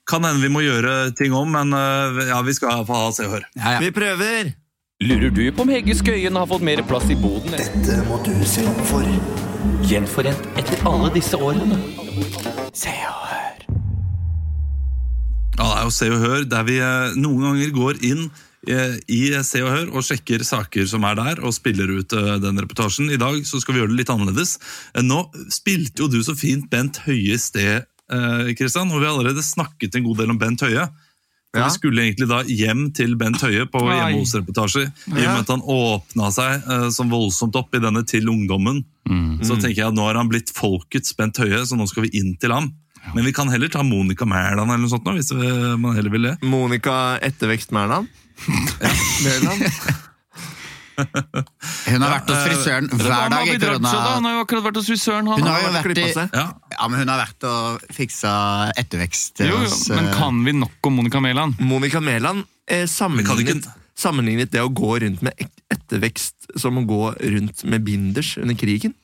Speaker 1: Kan hende vi må gjøre ting om, men eh, ja, vi skal få ha Se og Hør.
Speaker 6: Ja, ja.
Speaker 2: Vi prøver.
Speaker 8: Lurer du på om Hege Skøyen har fått mer plass i boden?
Speaker 2: Dette må du se opp for.
Speaker 8: Gjenforent etter alle disse årene. Se og hør.
Speaker 1: Ja, det er jo Se og Hør, der vi eh, noen ganger går inn eh, i Se og Hør og sjekker saker som er der, og spiller ut den reportasjen. I dag så skal vi gjøre det litt annerledes. Nå spilte jo du så fint Bent Høie sted, Kristian, og vi har allerede snakket en god del om Bent Høie.
Speaker 2: Ja.
Speaker 1: Vi skulle egentlig da hjem til Bent Høie på
Speaker 3: Nei.
Speaker 1: hjemme hos-reportasje. I og med at han åpna seg uh, så voldsomt opp i denne til ungdommen. Så tenker jeg at nå har han blitt folkets Bent Høie, så nå skal vi inn til ham. Men vi kan heller ta Monica Mæland eller noe sånt nå, hvis vi, man heller vil det.
Speaker 2: Monica Ettervekst Mæland. Mæland.
Speaker 6: Hun har vært hos frisøren hver dag
Speaker 3: i
Speaker 6: korona.
Speaker 3: Hun har jo akkurat vært hos frisøren. Han.
Speaker 6: Hun har jo vært i
Speaker 2: seg.
Speaker 1: Ja,
Speaker 6: men hun har vært og fiksa ettervekst
Speaker 3: Jo, jo,
Speaker 6: hos
Speaker 3: men
Speaker 6: eh,
Speaker 3: kan vi nok om Monica Mæland?
Speaker 2: Monica Mæland eh, sammenlignet, sammenlignet det å gå rundt med ettervekst som å gå rundt med binders under krigen.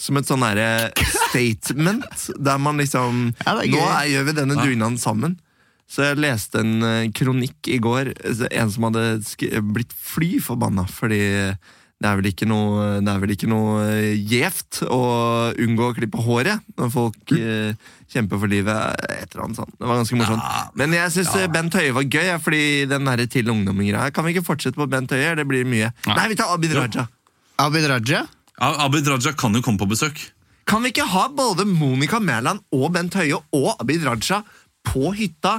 Speaker 2: Som et sånn derre statement, der man liksom
Speaker 6: Ja, er
Speaker 2: Nå er, gjør vi denne dugnaden sammen. Så jeg leste en eh, kronikk i går, en som hadde blitt fly forbanna fordi det er vel ikke noe, det er vel ikke noe eh, gjevt å unngå å klippe håret når folk eh, kjemper for livet. Et eller annet sånt. Det var ganske morsomt.
Speaker 1: Ja,
Speaker 2: Men jeg syns Bent Høie var gøy, fordi den der til ungdommen-greia Kan vi ikke fortsette på Bent Høie? Det blir mye.
Speaker 3: Nei.
Speaker 2: Nei, vi tar Abid Raja.
Speaker 6: Abid Raja.
Speaker 1: Abid Raja kan jo komme på besøk.
Speaker 2: Kan vi ikke ha både Monica Mæland og Bent Høie og Abid Raja på hytta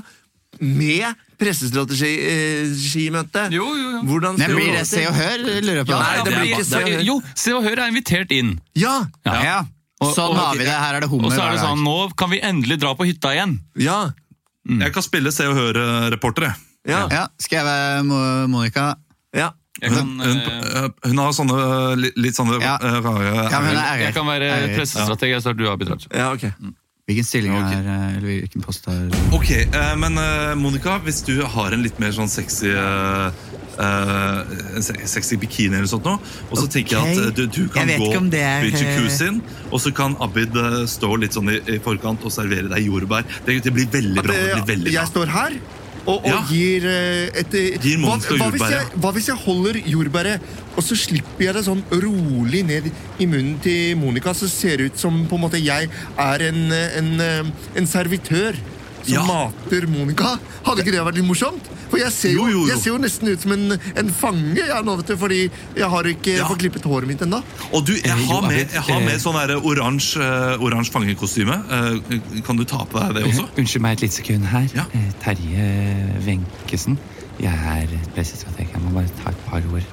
Speaker 2: med pressestrategimøte?
Speaker 3: Jo, jo, jo.
Speaker 2: Hvordan
Speaker 6: Men
Speaker 2: skal
Speaker 6: blir det? Se og Hør? Lurer jeg på.
Speaker 2: Ja, nei, det blir ikke Se og Hør.
Speaker 3: Jo, Se og Hør er invitert inn.
Speaker 2: Ja!
Speaker 6: Ja.
Speaker 3: Og-
Speaker 6: Sånn
Speaker 3: og-
Speaker 6: har vi det. Her er det hummer
Speaker 3: Og så er det sånn, nå kan vi endelig dra på hytta igjen.
Speaker 2: Ja!
Speaker 1: Jeg kan spille Se og Hør-reporter. jeg.
Speaker 2: Ja!
Speaker 6: Ja, skal jeg være Monica?
Speaker 2: ja.
Speaker 3: Kan,
Speaker 1: Hun, hun,
Speaker 3: eh,
Speaker 1: hun har sånne litt sånne
Speaker 6: Ja.
Speaker 1: eh, rare
Speaker 6: Ja, men hun er
Speaker 3: jeg kan være pressestrateg, jeg så er du Abid Raja.
Speaker 2: ja ok.
Speaker 6: Hvilken stilling
Speaker 1: okay.
Speaker 6: er eh, Eller hvilken post er
Speaker 1: Ok, eh, men eh, Monica, hvis du har en litt mer sånn sexy Uh, eh, Sexy bikini eller sånt noe. og så tenker jeg at du, du kan gå
Speaker 6: er,
Speaker 1: på
Speaker 6: eh,
Speaker 1: og så kan Abid stå litt sånn i, i forkant og servere deg jordbær. Det, det blir veldig bra. det blir veldig bra.
Speaker 2: Jeg står her og, og
Speaker 1: Ja.
Speaker 2: gir eh, et eh,
Speaker 1: Gir
Speaker 2: hva, hva, hvis jeg, hva hvis jeg holder jordbæret, og så slipper jeg det sånn rolig ned i munnen til Monica, så ser det ut som på en måte jeg er en, eh, en, en servitør som
Speaker 1: Ja.
Speaker 2: mater Monica? Hadde ikke det vært litt morsomt? For jeg ser jo,
Speaker 1: Jo, jo, jo.
Speaker 2: Jeg ser jo nesten ut som en, en fange, jeg nå, vet du, fordi jeg har ikke
Speaker 1: Ja.
Speaker 2: fått klippet håret mitt ennå.
Speaker 1: Og du, jeg
Speaker 3: Eh,
Speaker 1: har med, jeg har
Speaker 3: eh,
Speaker 1: med sånn der oransje uh, fangekostyme. Uh, Kan du ta på deg det også?
Speaker 3: Unnskyld meg et lite sekund her.
Speaker 1: Ja.
Speaker 3: Eh, Terje Wenchesen. Jeg er pressestrateg. Jeg må bare ta et par ord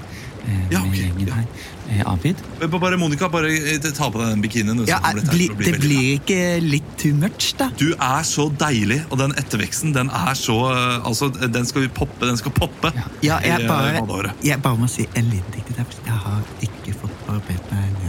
Speaker 3: eh,
Speaker 1: Ja,
Speaker 3: med gjengen her. Eh, Abid?
Speaker 1: Bare Monica, bare eh, ta på deg den bikinien.
Speaker 6: Ja,
Speaker 1: det, blir, veldig
Speaker 6: ikke litt too much, da?
Speaker 1: Du er så deilig, og den etterveksten, den er så Altså, den skal vi poppe. Den skal poppe.
Speaker 6: Ja,
Speaker 1: ja
Speaker 6: jeg bare, jeg bare må si en liten ting til deg. Jeg har ikke fått barbert meg.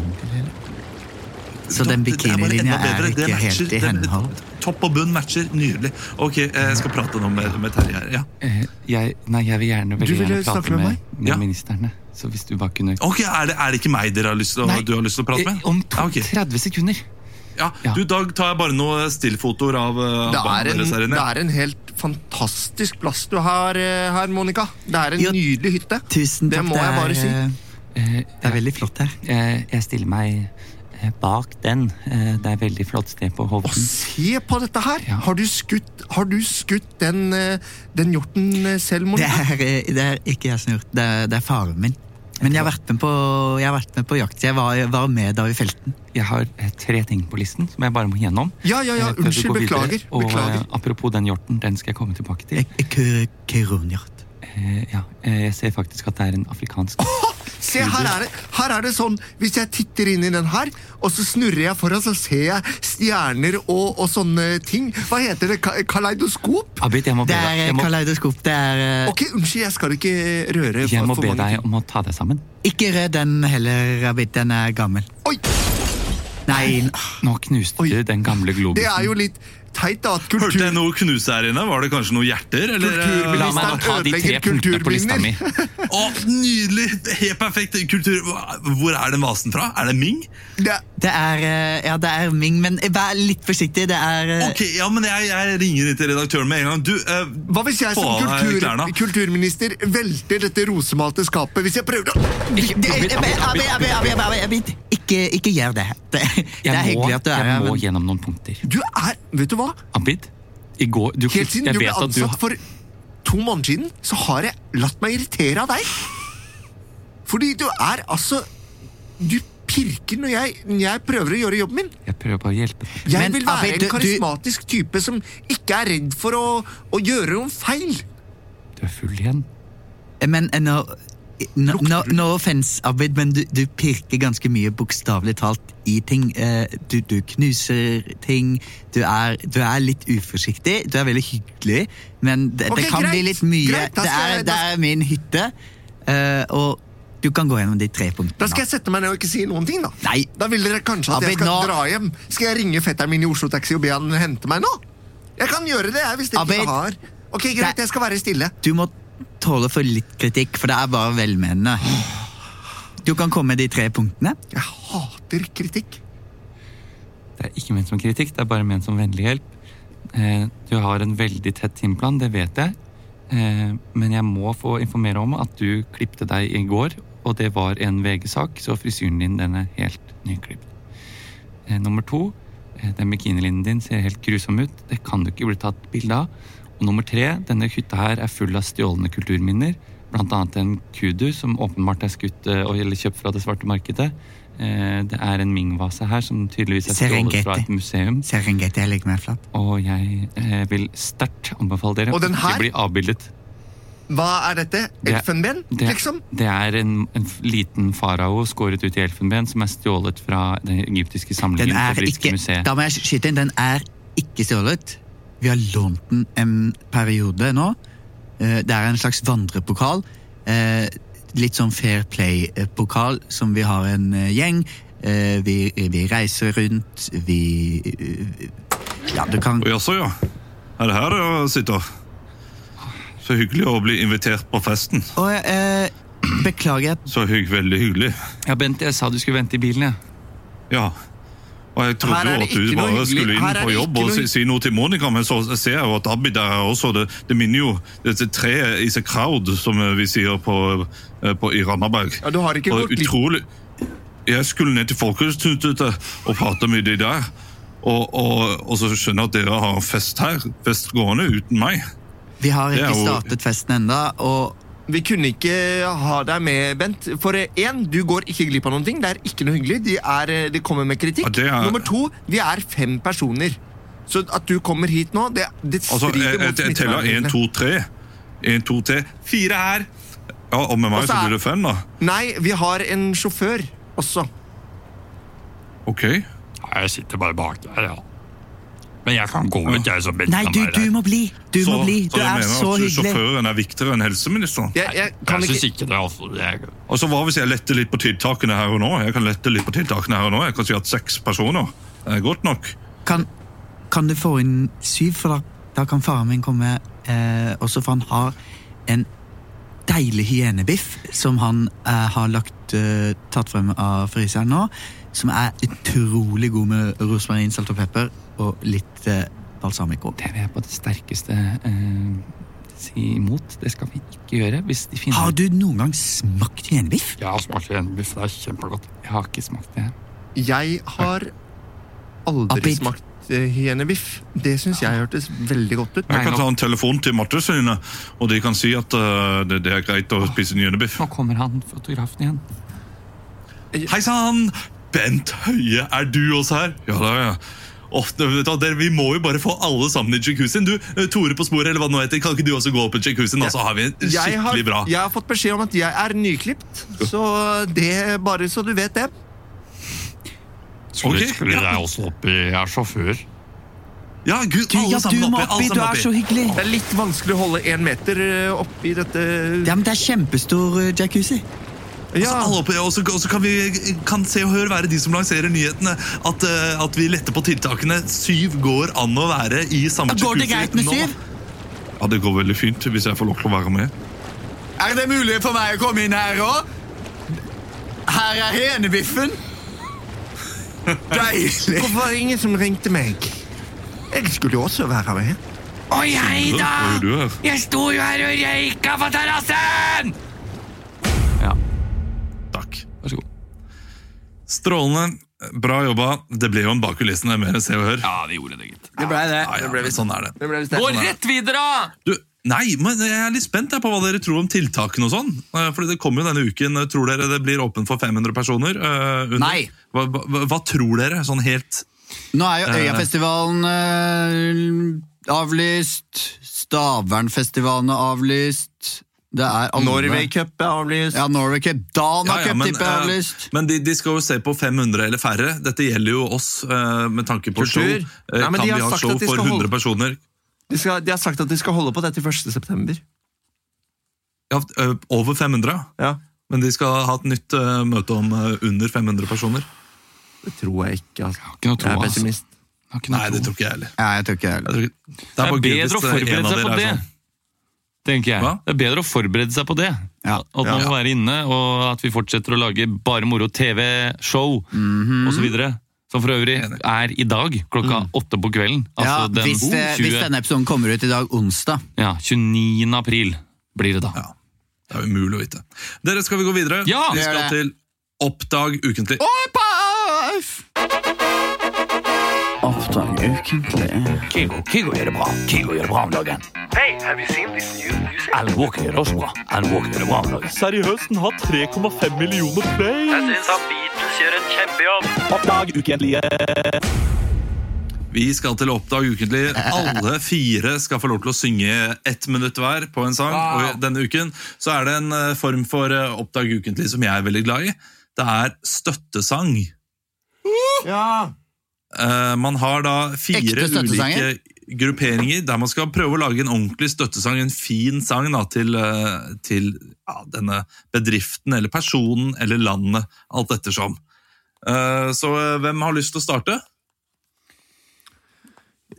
Speaker 6: Så den
Speaker 1: er
Speaker 6: bikinilinja er ikke
Speaker 1: matcher.
Speaker 6: helt i henhold.
Speaker 1: Topp og bunn matcher. Nydelig. Ok, eh, jeg skal prate nå med, med Terje her. Ja.
Speaker 3: Eh, jeg, nei, jeg vil gjerne
Speaker 2: vil
Speaker 3: gjerne prate
Speaker 2: med
Speaker 3: med, med
Speaker 1: Ja.
Speaker 3: ministerne. Så hvis du bare kunne
Speaker 1: Ok, er det, er det ikke meg dere har lyst
Speaker 3: Nei,
Speaker 1: du har lyst til å prate med?
Speaker 3: eh, Om to,
Speaker 1: Ja, okay.
Speaker 3: 30 sekunder.
Speaker 1: Ja,
Speaker 3: Ja.
Speaker 1: Du, Da tar jeg bare noen stillfotoer av,
Speaker 2: Det
Speaker 1: barna
Speaker 2: er, en,
Speaker 1: deres
Speaker 2: det er en helt fantastisk plass du har her, Monica. Det er en
Speaker 6: Jo,
Speaker 2: nydelig hytte.
Speaker 6: Tusen
Speaker 2: Det må jeg bare si.
Speaker 6: Det er veldig flott her.
Speaker 3: jeg, jeg stiller meg Bak den. eh, Det er et veldig flott sted på
Speaker 2: Å, se på dette her!
Speaker 3: Ja.
Speaker 2: Har du skutt, har du skutt den, eh, den hjorten selv, selv,
Speaker 6: Det eh, det er ikke jeg som har gjort det, er- det er faren min. Men jeg har vært med på, jeg har vært med på jakt. Jeg var, var med da i felten.
Speaker 3: Jeg har eh, tre ting på listen som jeg bare må gjennom.
Speaker 2: Ja, ja, ja,
Speaker 3: eh,
Speaker 2: unnskyld, beklager.
Speaker 3: Og
Speaker 2: beklager.
Speaker 3: eh, apropos den hjorten, den skal jeg komme tilbake til.
Speaker 6: Kronhjort.
Speaker 3: Eh, ja, eh, jeg ser faktisk at det er en afrikansk
Speaker 2: Se, her er, det, her er det sånn, hvis jeg titter inn i den her, og så snurrer jeg foran, så ser jeg stjerner og, og sånne ting. Hva heter det? Ka kaleidoskop?
Speaker 3: Abid, jeg må be deg.
Speaker 6: Det
Speaker 3: er må,
Speaker 6: kaleidoskop. Det er uh...
Speaker 2: Ok, unnskyld, jeg skal ikke røre
Speaker 3: jeg må
Speaker 2: for
Speaker 3: be deg om å ta deg sammen.
Speaker 6: Ikke rød den heller, Abid. Den er gammel.
Speaker 2: Oi,
Speaker 6: Nei,
Speaker 3: Nå knuste
Speaker 2: Oi.
Speaker 3: du den gamle globusen.
Speaker 2: det er jo litt teit da, at
Speaker 1: Hørte jeg noe knuse her inne? Var det kanskje noen hjerter? Eller,
Speaker 2: Kulturministeren
Speaker 3: La meg nå ta de tre
Speaker 2: ødelegger
Speaker 3: punktene på lista mi.
Speaker 2: kulturminner.
Speaker 1: Å, nydelig! Helt perfekt kultur. Hvor er den vasen fra? Er det Ming?
Speaker 2: Det,
Speaker 6: det er, eh, ja, det er Ming, men vær litt forsiktig. Det er eh,
Speaker 1: Ok, ja, men jeg, jeg ringer inn til redaktøren med en gang. Du, uh,
Speaker 2: hva hvis jeg som kultur, kulturminister velter dette rosemalte skapet hvis jeg prøver å...
Speaker 6: Ikke, ikke gjør det. Det, det er hyggelig at du er
Speaker 3: jeg må gjennom noen punkter.
Speaker 2: Du er, vet du hva?
Speaker 3: Abid, i går du,
Speaker 2: Helt siden
Speaker 3: jeg
Speaker 2: du ble
Speaker 3: ansatt du
Speaker 2: for to måneder siden, så har jeg latt meg irritere av deg. Fordi du er altså Du pirker når jeg, når jeg prøver å gjøre jobben min.
Speaker 3: Jeg prøver bare å hjelpe deg.
Speaker 2: Jeg
Speaker 6: Men,
Speaker 2: vil være
Speaker 6: Abid,
Speaker 2: en
Speaker 6: du- du-
Speaker 2: karismatisk type som ikke er redd for å, å gjøre noen feil.
Speaker 3: Du er full igjen.
Speaker 6: Men eh, no, no, no, offense, Abid, men du, du pirker ganske mye bokstavelig talt i ting. Eh, Du, du knuser ting. Du er, du er litt uforsiktig. Du er veldig hyggelig, men det,
Speaker 2: okay,
Speaker 6: det kan
Speaker 2: greit.
Speaker 6: bli litt mye.
Speaker 2: Greit, da
Speaker 6: det, er, det er min hytte, eh, og du kan gå gjennom de tre punktene.
Speaker 2: Da skal jeg sette meg ned og ikke si noen ting, da.
Speaker 6: Nei.
Speaker 2: Da vil dere kanskje at jeg skal
Speaker 6: nå-
Speaker 2: dra hjem. Skal jeg ringe fetteren min i Oslo Taxi og be han hente meg nå? Jeg kan gjøre det, jeg, hvis dere
Speaker 6: Abid.
Speaker 2: ikke har Ok, greit, jeg skal være stille.
Speaker 6: Du må tåle for litt kritikk, for det er bare velmenende. Du kan komme med de tre punktene.
Speaker 2: Jeg hater kritikk.
Speaker 3: Det er ikke ment som kritikk, det er bare ment som vennlig hjelp. Eh, du har en veldig tett timeplan, det vet jeg. Eh, men jeg må få informere om at du klipte deg i går, og det var en VG-sak, så frisyren din den er helt nyklipt. Eh, nummer to, den bikinilinjen din ser helt grusom ut. Det kan du ikke bli tatt bilde av. Og nummer tre, denne hytta her er full av stjålne kulturminner. Annet en kudu som åpenbart er skutt eh, og eller kjøpt fra det svarte markedet. Eh, Det er en Ming-vase her som tydeligvis er stjålet fra et museum.
Speaker 6: Serengeti, jeg legger meg flatt.
Speaker 3: Og jeg eh, vil sterkt anbefale dere
Speaker 2: Og den
Speaker 3: å ikke bli avbildet.
Speaker 2: Hva er dette? Elfenben,
Speaker 3: Det,
Speaker 2: liksom?
Speaker 3: det er en, en liten farao skåret ut i elfenben som er stjålet fra den egyptiske
Speaker 6: Den
Speaker 3: samlingen
Speaker 6: er
Speaker 3: på Britiske
Speaker 6: ikke,
Speaker 3: museet.
Speaker 6: da må jeg skyte inn, den er ikke stjålet. Vi har lånt den en periode nå. Eh, Det er en slags vandrepokal. Eh, Litt sånn Fair Play-pokal som vi har en eh, gjeng. Eh, Vi, vi reiser rundt, vi Ja, du kan
Speaker 1: jaså, ja. Er det her dere sitter? Så hyggelig å bli invitert på festen.
Speaker 6: Å, eh, Beklager.
Speaker 1: Så hygg, veldig hyggelig.
Speaker 3: Ja, Bent, jeg sa du skulle vente i bilen, jeg.
Speaker 1: Ja. Og jeg trodde
Speaker 2: er
Speaker 1: jo at du bare skulle inn
Speaker 2: er
Speaker 1: på jobb og si, si noe til Monica, men så ser jeg jo at Abid er her også. Det, det minner jo dette treet is a crowd, som vi sier på, eh, på, i Randaberg.
Speaker 2: Ja, du har ikke
Speaker 1: og utrolig Jeg skulle ned til Folkehøgskolen og prate med de der. Og, og, og så skjønner jeg at dere har fest her. Fest gående uten meg.
Speaker 6: Vi har
Speaker 1: er
Speaker 6: ikke startet festen enda, og
Speaker 2: Vi kunne ikke ha deg med, Bent. For én, du går ikke glipp av noen ting. Det er ikke noe hyggelig. De, er, de kommer med kritikk.
Speaker 1: Ja, er-
Speaker 2: Nummer to, vi er fem personer. Så at du kommer hit nå, det, det
Speaker 1: Altså,
Speaker 2: strider
Speaker 1: jeg,
Speaker 2: mot
Speaker 1: jeg, jeg teller én,
Speaker 2: smittevernreglene.
Speaker 1: to, tre. En, to, tre. Fire her! Ja, Og med meg
Speaker 2: Også så
Speaker 1: blir det fem, da.
Speaker 2: Nei, vi har en sjåfør også.
Speaker 1: Ok.
Speaker 4: Jeg sitter bare bak der, ja. Men jeg kan gå ut, jeg, så
Speaker 6: Nei, du, du må bli! Du
Speaker 1: så,
Speaker 6: må bli! Du
Speaker 1: så
Speaker 6: er
Speaker 1: mener
Speaker 6: så
Speaker 1: at
Speaker 6: hyggelig.
Speaker 1: sjåføren er viktigere enn helseministeren?
Speaker 2: Jeg, jeg kan
Speaker 4: Jeg
Speaker 2: ikke
Speaker 4: ikke det, altså. Jeg,
Speaker 1: Og så Hva hvis jeg letter litt på tiltakene her og nå? Jeg kan lette litt på tiltakene her og nå. Jeg kan si at seks personer er godt nok.
Speaker 6: Kan, kan du få inn syv, for da, da kan faren min komme eh, også, for han har en deilig hyenebiff som han eh, har lagt, eh, tatt frem av fryseren nå, som er utrolig god med rosmarin, salt og pepper og litt eh, balsamico.
Speaker 3: Det vil jeg på det sterkeste eh, si imot. Det skal vi ikke gjøre. Hvis de finner
Speaker 6: Har du noen gang smakt hyenebiff?
Speaker 4: jeg har smakt en det er kjempegodt.
Speaker 3: Jeg har ikke smakt det.
Speaker 2: Jeg har aldri
Speaker 6: Abid.
Speaker 2: smakt eh, hyenebiff. Det syns jeg hørtes veldig godt ut.
Speaker 1: Jeg kan ta en telefon til Mattilsynet, og de kan si at uh, det, det er greit å spise hyenebiff.
Speaker 3: Nå kommer han, fotografen igjen.
Speaker 1: Hei sann! Bent Høie, er du også her? Ja, det er jeg. Hva, dere, vi må jo bare få alle sammen i jacuzzien. Du, eh, Tore på sporet, eller hva det nå heter, kan ikke du også gå opp i jacuzzien? Da så har vi skikkelig
Speaker 2: Jeg har,
Speaker 1: bra.
Speaker 2: jeg har fått beskjed om at jeg er nyklipt, så det bare så du vet det.
Speaker 1: Skulle, okay.
Speaker 4: skulle jeg også oppi Jeg er sjåfør.
Speaker 1: Ja, gud,
Speaker 6: Du,
Speaker 1: alle
Speaker 6: ja, du
Speaker 1: sammen oppi.
Speaker 6: oppi,
Speaker 1: Alle
Speaker 6: du er så hyggelig.
Speaker 2: Det er litt vanskelig å holde én meter eh, oppi dette
Speaker 6: Ja, men det er kjempestor eh, jacuzzi.
Speaker 1: Altså, alle oppi, og så, kan vi kan se og høre være de som lanserer nyhetene. At, eh, at vi letter på tiltakene. Syv går an å være i samme
Speaker 6: Ja, går det
Speaker 1: jacuzzi
Speaker 6: greit med syv?
Speaker 1: Ja, det går veldig fint hvis jeg får lov til å være med.
Speaker 6: Er det mulig for meg å komme inn her òg? Her er henebiffen. Deilig.
Speaker 2: Hvorfor var det ingen som ringte meg? Jeg skulle jo også være med.
Speaker 5: Og jeg, da? Jeg sto jo her og røyka på terrassen!
Speaker 1: Strålende. Bra jobba. Det ble jo en bak kulissene mer enn Se og Hør.
Speaker 3: Ja, det gjorde det, gitt.
Speaker 6: Det ble det.
Speaker 1: Ja, ja, men sånn er det.
Speaker 2: Det ble
Speaker 3: Gå
Speaker 2: det som var-
Speaker 3: rett videre! da!
Speaker 1: Du, nei, men jeg er litt spent på hva dere tror om tiltakene og sånn. Eh, Fordi det kommer jo denne uken. Tror dere det blir åpent for 500 personer? Uh, under?
Speaker 6: Nei.
Speaker 1: Hva, hva, hva tror dere, sånn helt
Speaker 6: Nå er jo Øyafestivalen uh, avlyst. Stavernfestivalen er avlyst. Det er alle
Speaker 2: Norway Cup er avlyst.
Speaker 6: Ja, Norway Cup. Dana
Speaker 1: Ja, ja,
Speaker 6: Cup
Speaker 1: men,
Speaker 6: tipper jeg er avlyst.
Speaker 1: Men de, de skal jo se på 500 eller færre. Dette gjelder jo oss eh, med tanke på
Speaker 2: Kultur.
Speaker 1: show. Eh,
Speaker 2: Nei,
Speaker 1: kan vi ha show for 100
Speaker 2: holde-
Speaker 1: personer?
Speaker 2: De, skal, de har sagt at de skal holde på det til 1. september.
Speaker 1: Ja, eh, over 500, ja. Men de skal ha et nytt møte om under 500 personer.
Speaker 2: Det tror jeg ikke. Altså.
Speaker 3: Har ikke noe tro,
Speaker 2: Jeg er
Speaker 3: altså.
Speaker 2: pessimist.
Speaker 3: Har ikke noe
Speaker 1: Nei, det tror ikke jeg heller.
Speaker 6: Ja, jeg tror ikke
Speaker 1: Jeg
Speaker 6: heller.
Speaker 1: tror ikke- Det
Speaker 3: Det er
Speaker 1: gøy hvis
Speaker 3: bedre å forberede seg på
Speaker 1: er
Speaker 3: det.
Speaker 1: sånn.
Speaker 3: Tenker jeg.
Speaker 1: Hva?
Speaker 3: Det er bedre å forberede seg på det.
Speaker 6: Ja.
Speaker 3: At man må være inne, og at vi fortsetter å lage bare moro TV-show
Speaker 6: mm
Speaker 3: og så videre. Som for øvrig er i dag klokka åtte på kvelden.
Speaker 6: Altså, Ja,
Speaker 3: den
Speaker 6: hvis, det,
Speaker 3: 20
Speaker 6: hvis denne episoden kommer ut i dag, onsdag.
Speaker 3: ja, 29. april blir det da.
Speaker 1: Ja. Det er umulig å vite. Dere, skal vi gå videre?
Speaker 3: Ja,
Speaker 1: vi skal til Oppdag ukentlig.
Speaker 9: Kygo, Kygo gjør det bra. Kygo gjør det bra om dagen.
Speaker 10: Hey, have you seen this new music?
Speaker 9: Alan Walker gjør det også bra. Alan Walker gjør det bra om dagen.
Speaker 11: Seriøst, den har 3,5 millioner play!
Speaker 10: Jeg syns at Beatles gjør en kjempejobb.
Speaker 11: Oppdrag ukentlige.
Speaker 1: Vi skal til Oppdag ukentlig. Alle fire skal få lov til å synge ett minutt hver på en sang. Og denne uken så er det en eh, form for eh, Oppdag ukentlig som jeg er veldig glad i. Det er støttesang.
Speaker 2: Ja!
Speaker 1: Eh, man har da fire ulike grupperinger der man skal prøve å lage en ordentlig støttesang, en fin sang da, til, uh, til ja, denne bedriften eller personen eller landet, alt ettersom. Uh, så hvem har lyst til å starte?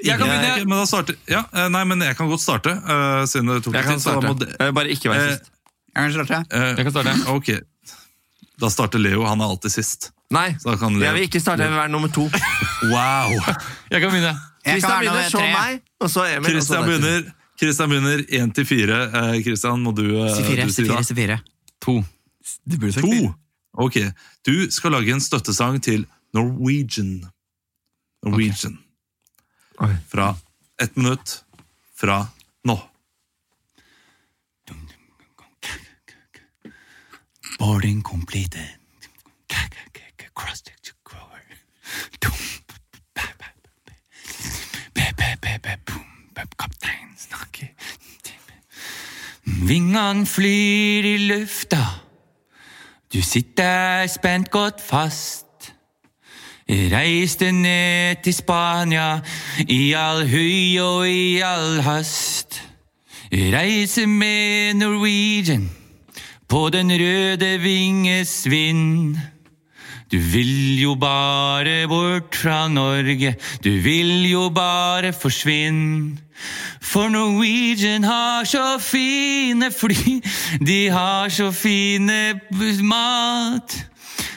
Speaker 3: Jeg kan begynne.
Speaker 1: men da starter, ja, nei, men jeg kan godt starte, eh, siden det tok
Speaker 2: Jeg kan
Speaker 1: tid. så da
Speaker 2: starte.
Speaker 1: må det-
Speaker 2: Eh, Bare ikke vær sist.
Speaker 6: Jeg kan starte.
Speaker 3: Jeg kan starte.
Speaker 1: Ok, da starter Leo, han er alltid sist.
Speaker 2: Nei,
Speaker 1: da kan
Speaker 2: jeg vil ikke starte. Jeg vil være nummer to.
Speaker 1: Wow!
Speaker 3: Jeg kan begynne.
Speaker 6: Være
Speaker 2: begynner, så meg, og så Emil.
Speaker 1: Kristian begynner. Kristian begynner én til fire. Eh, Kristian, må du, eh,
Speaker 6: Si fire.
Speaker 3: To.
Speaker 6: Du burde sagt
Speaker 1: To. Ok. Du skal lage en støttesang til Norwegian. Norwegian.
Speaker 2: Okay.
Speaker 1: Fra ett minutt fra nå.
Speaker 9: Boarding completed. Cross the grower. Kaptein snakker Vingene flyr i lufta. Du sitter spent godt fast. Reiste ned til Spania i all høy og i all hast. Reise med Norwegian på den røde vinges vind. Du vil jo bare bort fra Norge, du vil jo bare forsvinne. For Norwegian har så fine fly, de har så fine mat.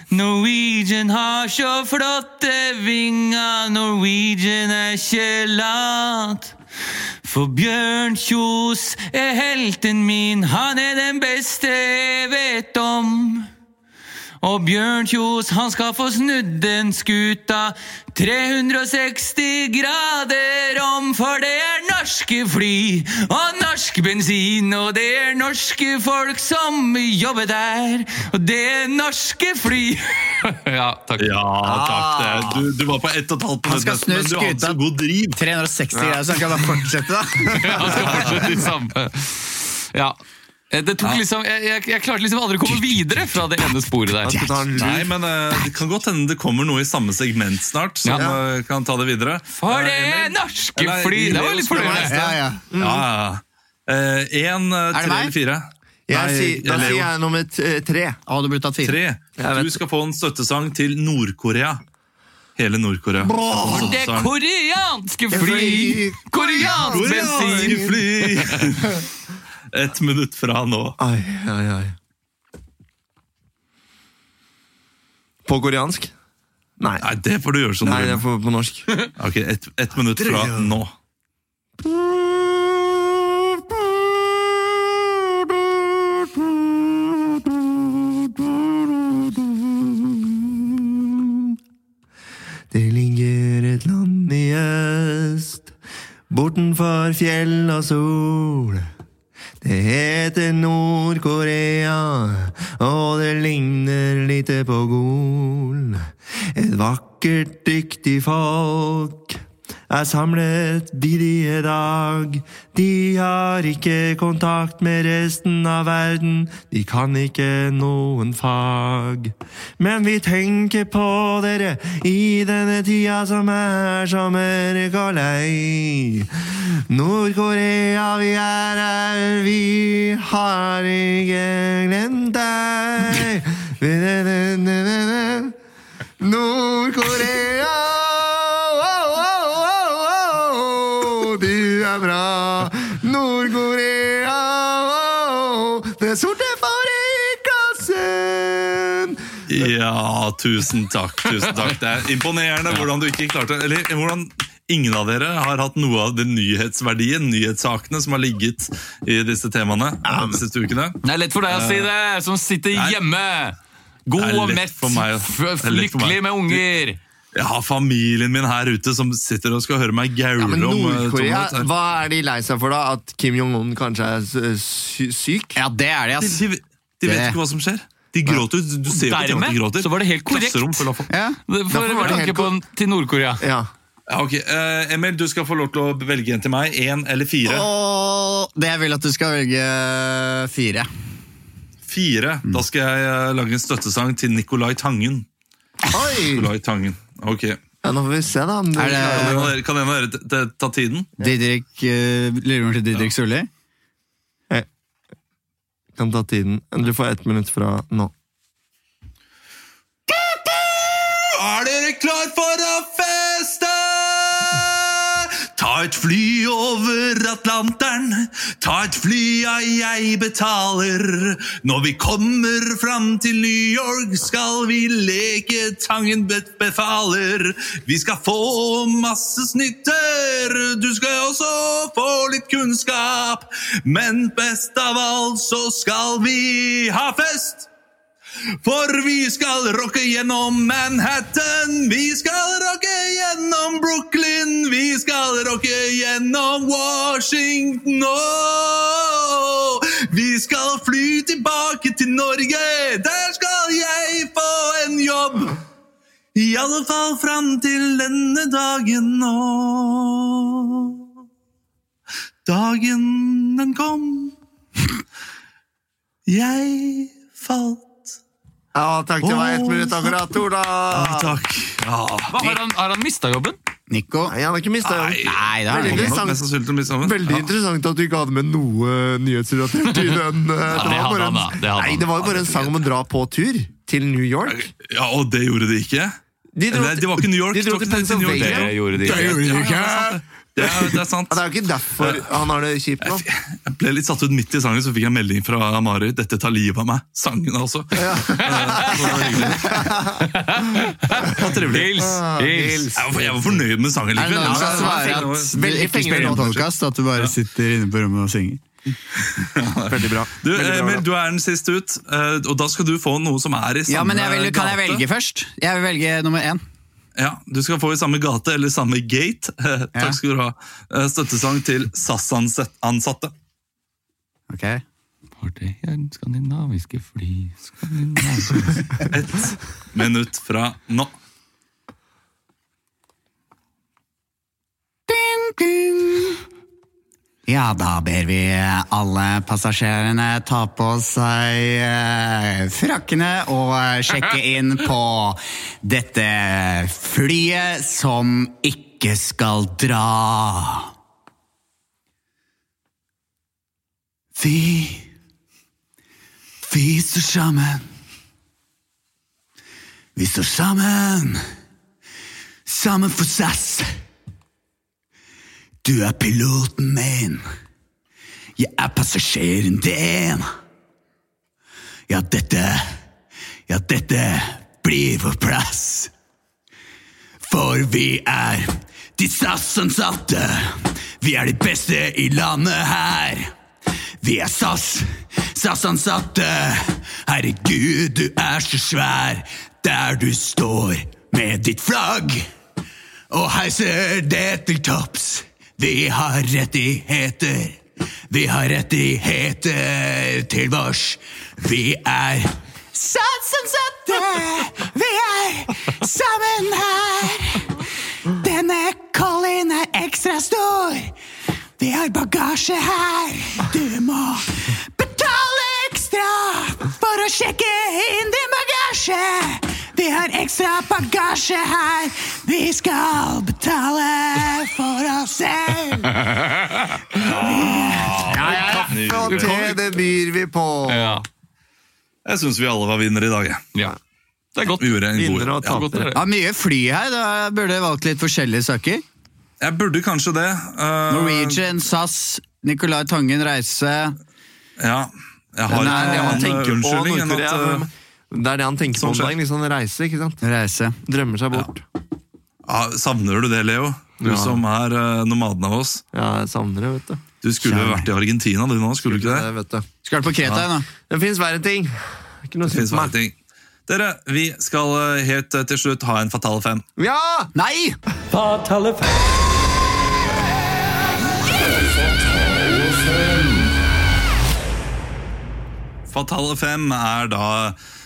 Speaker 9: Norwegian har så flotte vinger, Norwegian er ikke lat. For Bjørn Kjos er helten min, han er den beste jeg vet om.
Speaker 3: Og Bjørn Kjos, han skal få snudd den skuta 360 grader om, for det er norske fly og norsk bensin, og det er norske folk som jobber der, og det er norske fly. ja, takk.
Speaker 1: Ja, takk. Det. Du, du var på ett og et halvt minutt, men du hadde så
Speaker 4: skuta.
Speaker 1: god driv.
Speaker 4: 360 grader, så han kan bare fortsette, da.
Speaker 3: Ja, han skal fortsette i samme. Ja. Eh, Det tok liksom, jeg, jeg, jeg klarte liksom aldri å komme videre fra det ene sporet der.
Speaker 1: Nei, men uh, det kan godt hende det kommer noe i samme segment snart, som
Speaker 3: Ja.
Speaker 1: eh, kan ta det videre.
Speaker 3: For det
Speaker 1: uh,
Speaker 3: norske
Speaker 1: Eller,
Speaker 3: fly! Det var litt
Speaker 1: fornøyelig.
Speaker 4: Ja, ja.
Speaker 1: Mm. ja, ja. Eh, En, eh, tre eller fire?
Speaker 2: Jeg
Speaker 1: Nei,
Speaker 2: sier, da sier jeg nummer eh, tre.
Speaker 4: Å, du burde tatt fire.
Speaker 1: Tre. Du skal få en støttesang til Nord-Korea. Hele Nord-Korea.
Speaker 3: Det koreanske fly! Koreansk bensin!
Speaker 1: Ett minutt fra nå.
Speaker 2: Ai, ai, ai. På koreansk? Nei.
Speaker 1: Nei, det får du gjøre som du
Speaker 2: Nei, det
Speaker 1: vil.
Speaker 2: er på, på norsk.
Speaker 1: Ok, ett et minutt fra nå.
Speaker 2: Det ligger et land i øst, bortenfor fjell og sol. Det heter Nord-Korea, og det ligner lite på Gol. Et vakkert, dyktig folk er samlet bidige dag. De har ikke kontakt med resten av verden, de kan ikke noen fag. Men vi tenker på dere i denne tida som er mørk og lei. Nord-Korea, vi er her, vi har ikke glemt
Speaker 1: tusen takk. tusen takk. Det er imponerende hvordan du ikke klarte Eller hvordan ingen av dere har hatt noe av den nyhetsverdien, nyhetssakene, som har ligget i disse temaene de siste ukene.
Speaker 3: Det er lett for deg å si det, som sitter
Speaker 1: Nei.
Speaker 3: hjemme. God og mett, lykkelig med unger.
Speaker 1: Jeg har familien min her ute som sitter og skal høre meg gaule
Speaker 2: Ja, men
Speaker 1: om eh,
Speaker 2: Nord-Korea, hva er de lei seg for da? At Kim Jong-un kanskje er syk?
Speaker 4: Ja, det er det,
Speaker 1: De,
Speaker 4: ass.
Speaker 1: de, de vet
Speaker 4: Det-
Speaker 1: ikke hva som skjer. De gråter. Du ser jo ikke at de gråter.
Speaker 3: så var det helt korrekt.
Speaker 1: Klasserom full av folk.
Speaker 4: Ja.
Speaker 3: For
Speaker 2: Derfor var det
Speaker 3: tanke
Speaker 2: helt
Speaker 3: på til Nord-Korea.
Speaker 2: Ja.
Speaker 1: Ja, ok. Eh, Emil, du skal få lov til å velge en til meg. Én eller fire?
Speaker 4: Og det jeg vil at du skal velge fire.
Speaker 1: Fire. Da skal jeg eh, lage en støttesang til Nicolai Tangen.
Speaker 2: Oi!
Speaker 1: Nicolai Tangen. Ok.
Speaker 2: Ja, nå får vi se, da. om du
Speaker 4: Er det-
Speaker 1: Kan en av dere, kan en av dere t- t- ta tiden?
Speaker 4: Didrik, uh, Lillebror til Didrik Solli.
Speaker 2: Kan ta tiden. Du får ett minutt fra nå.
Speaker 1: Er dere klar for å feste? Ta et fly over Atlanteren, ta et fly ja, jeg betaler. Når vi kommer fram til New York, skal vi leke Tangen befaler. Vi skal få masse snytter, du skal også få litt kunnskap. Men best av alt så skal vi ha fest. For vi skal rocke gjennom Manhattan, vi skal rocke gjennom Brooklyn, vi skal rocke gjennom Washington. Oh! Vi skal fly tilbake til Norge, der skal jeg få en jobb. I alle fall fram til denne dagen nå. Dagen den kom, jeg falt.
Speaker 2: Ja, takk. Det var ett minutt akkurat, Ola.
Speaker 1: Ja, takk. Ja.
Speaker 3: Hva, har han, har han mista jobben?
Speaker 4: Nico.
Speaker 2: Nei, han har ikke mista jobben.
Speaker 4: Nei, det er
Speaker 2: Veldig interessant.
Speaker 1: Til.
Speaker 2: Veldig interessant at du ikke hadde med noe nyhetsrelatert i den. eh,
Speaker 3: det
Speaker 2: var jo bare en sang om å dra på tur til New York.
Speaker 1: Ja, og det gjorde de ikke?
Speaker 2: De dro
Speaker 1: Nei, det var ikke New York.
Speaker 2: De dro til. Pennsylvania.
Speaker 3: Det gjorde de ikke.
Speaker 1: Det er, det er sant.
Speaker 2: Ja, det er jo ikke derfor han har det kjipt nå.
Speaker 1: Jeg ble litt satt ut midt i sangen, så fikk jeg en melding fra Mari. 'Dette tar livet av meg'. Sangen altså. Ja. det var hyggelig. Det var trivelig.
Speaker 3: Hils! Hils!
Speaker 1: Jeg var, jeg var fornøyd med sangen
Speaker 4: Er det noen som
Speaker 2: Veldig fengende
Speaker 4: podkast, at du bare sitter inne på rommet og synger?
Speaker 2: Veldig bra.
Speaker 1: Du,
Speaker 2: Veldig bra,
Speaker 1: Emil,
Speaker 2: bra.
Speaker 1: du er den siste ut, eh, og da skal du få noe som er i samme
Speaker 6: Ja, men jeg vil, Kan jeg velge først? Jeg vil velge nummer én.
Speaker 1: Ja, Du skal få i samme gate eller samme gate.
Speaker 6: Ja.
Speaker 1: Takk skal du ha. Eh, Støttesang til SAS-ansatte.
Speaker 6: Ok.
Speaker 3: For det er en skandinaviske fly skandinaviske.
Speaker 1: Ett minutt fra nå.
Speaker 6: Ja, da ber vi alle passasjerene ta på seg eh, frakkene og sjekke inn på dette flyet som ikke skal dra. Vi Vi står sammen. Vi står sammen. Sammen for SAS. Du er piloten min. Jeg er passasjeren din. Ja, dette Ja, dette blir vår plass. For vi er de SAS-ansatte. Vi er de beste i landet her. Vi er SAS, SAS-ansatte. Herregud, du er så svær der du står med ditt flagg og heiser det til topps. Vi har rettigheter. Vi har rettigheter til vårs. Vi er satsansatte. Vi er sammen her. Denne Colin er ekstra stor. Vi har bagasje her. Du må betale ekstra for å sjekke inn din bagasje. Vi har ekstra bagasje her. Vi skal betale for oss selv.
Speaker 2: Ja, Kaffe og te, det byr vi på.
Speaker 3: Ja.
Speaker 1: Jeg syns vi alle var vinnere i dag. jeg.
Speaker 3: ja. Det er godt.
Speaker 1: Vi gjorde en god
Speaker 2: og
Speaker 1: ja,
Speaker 2: tapere.
Speaker 6: Ja, mye fly her. Da burde jeg valgt litt forskjellige saker.
Speaker 1: Jeg burde kanskje det. Uh...
Speaker 6: Norwegian, SAS, Nicolai Tangen Reise.
Speaker 1: Ja. Jeg har
Speaker 2: Det er
Speaker 1: en annen unnskyldning enn at eh,
Speaker 2: Det er det han tenker på
Speaker 1: Sånn
Speaker 2: om dagen. Liksom reise, ikke sant?
Speaker 6: Reise.
Speaker 2: Drømmer seg bort.
Speaker 1: ja, Savner du det, Leo? Du
Speaker 2: Ja.
Speaker 1: som er eh, nomaden av oss.
Speaker 2: Ja, jeg savner det, vet du.
Speaker 1: Du skulle jo vært i Argentina du nå, skulle du ikke det?
Speaker 2: Det, vet du.
Speaker 6: Skal du på Kreta igjen, da?
Speaker 2: Det fins verre ting. Ikke noe
Speaker 1: Det
Speaker 2: meg.
Speaker 1: ting. Dere, vi skal eh, helt eh, til slutt ha en Fatale fem.
Speaker 2: Ja!
Speaker 6: Nei!
Speaker 12: Fatale fem.
Speaker 1: Fatale fem er da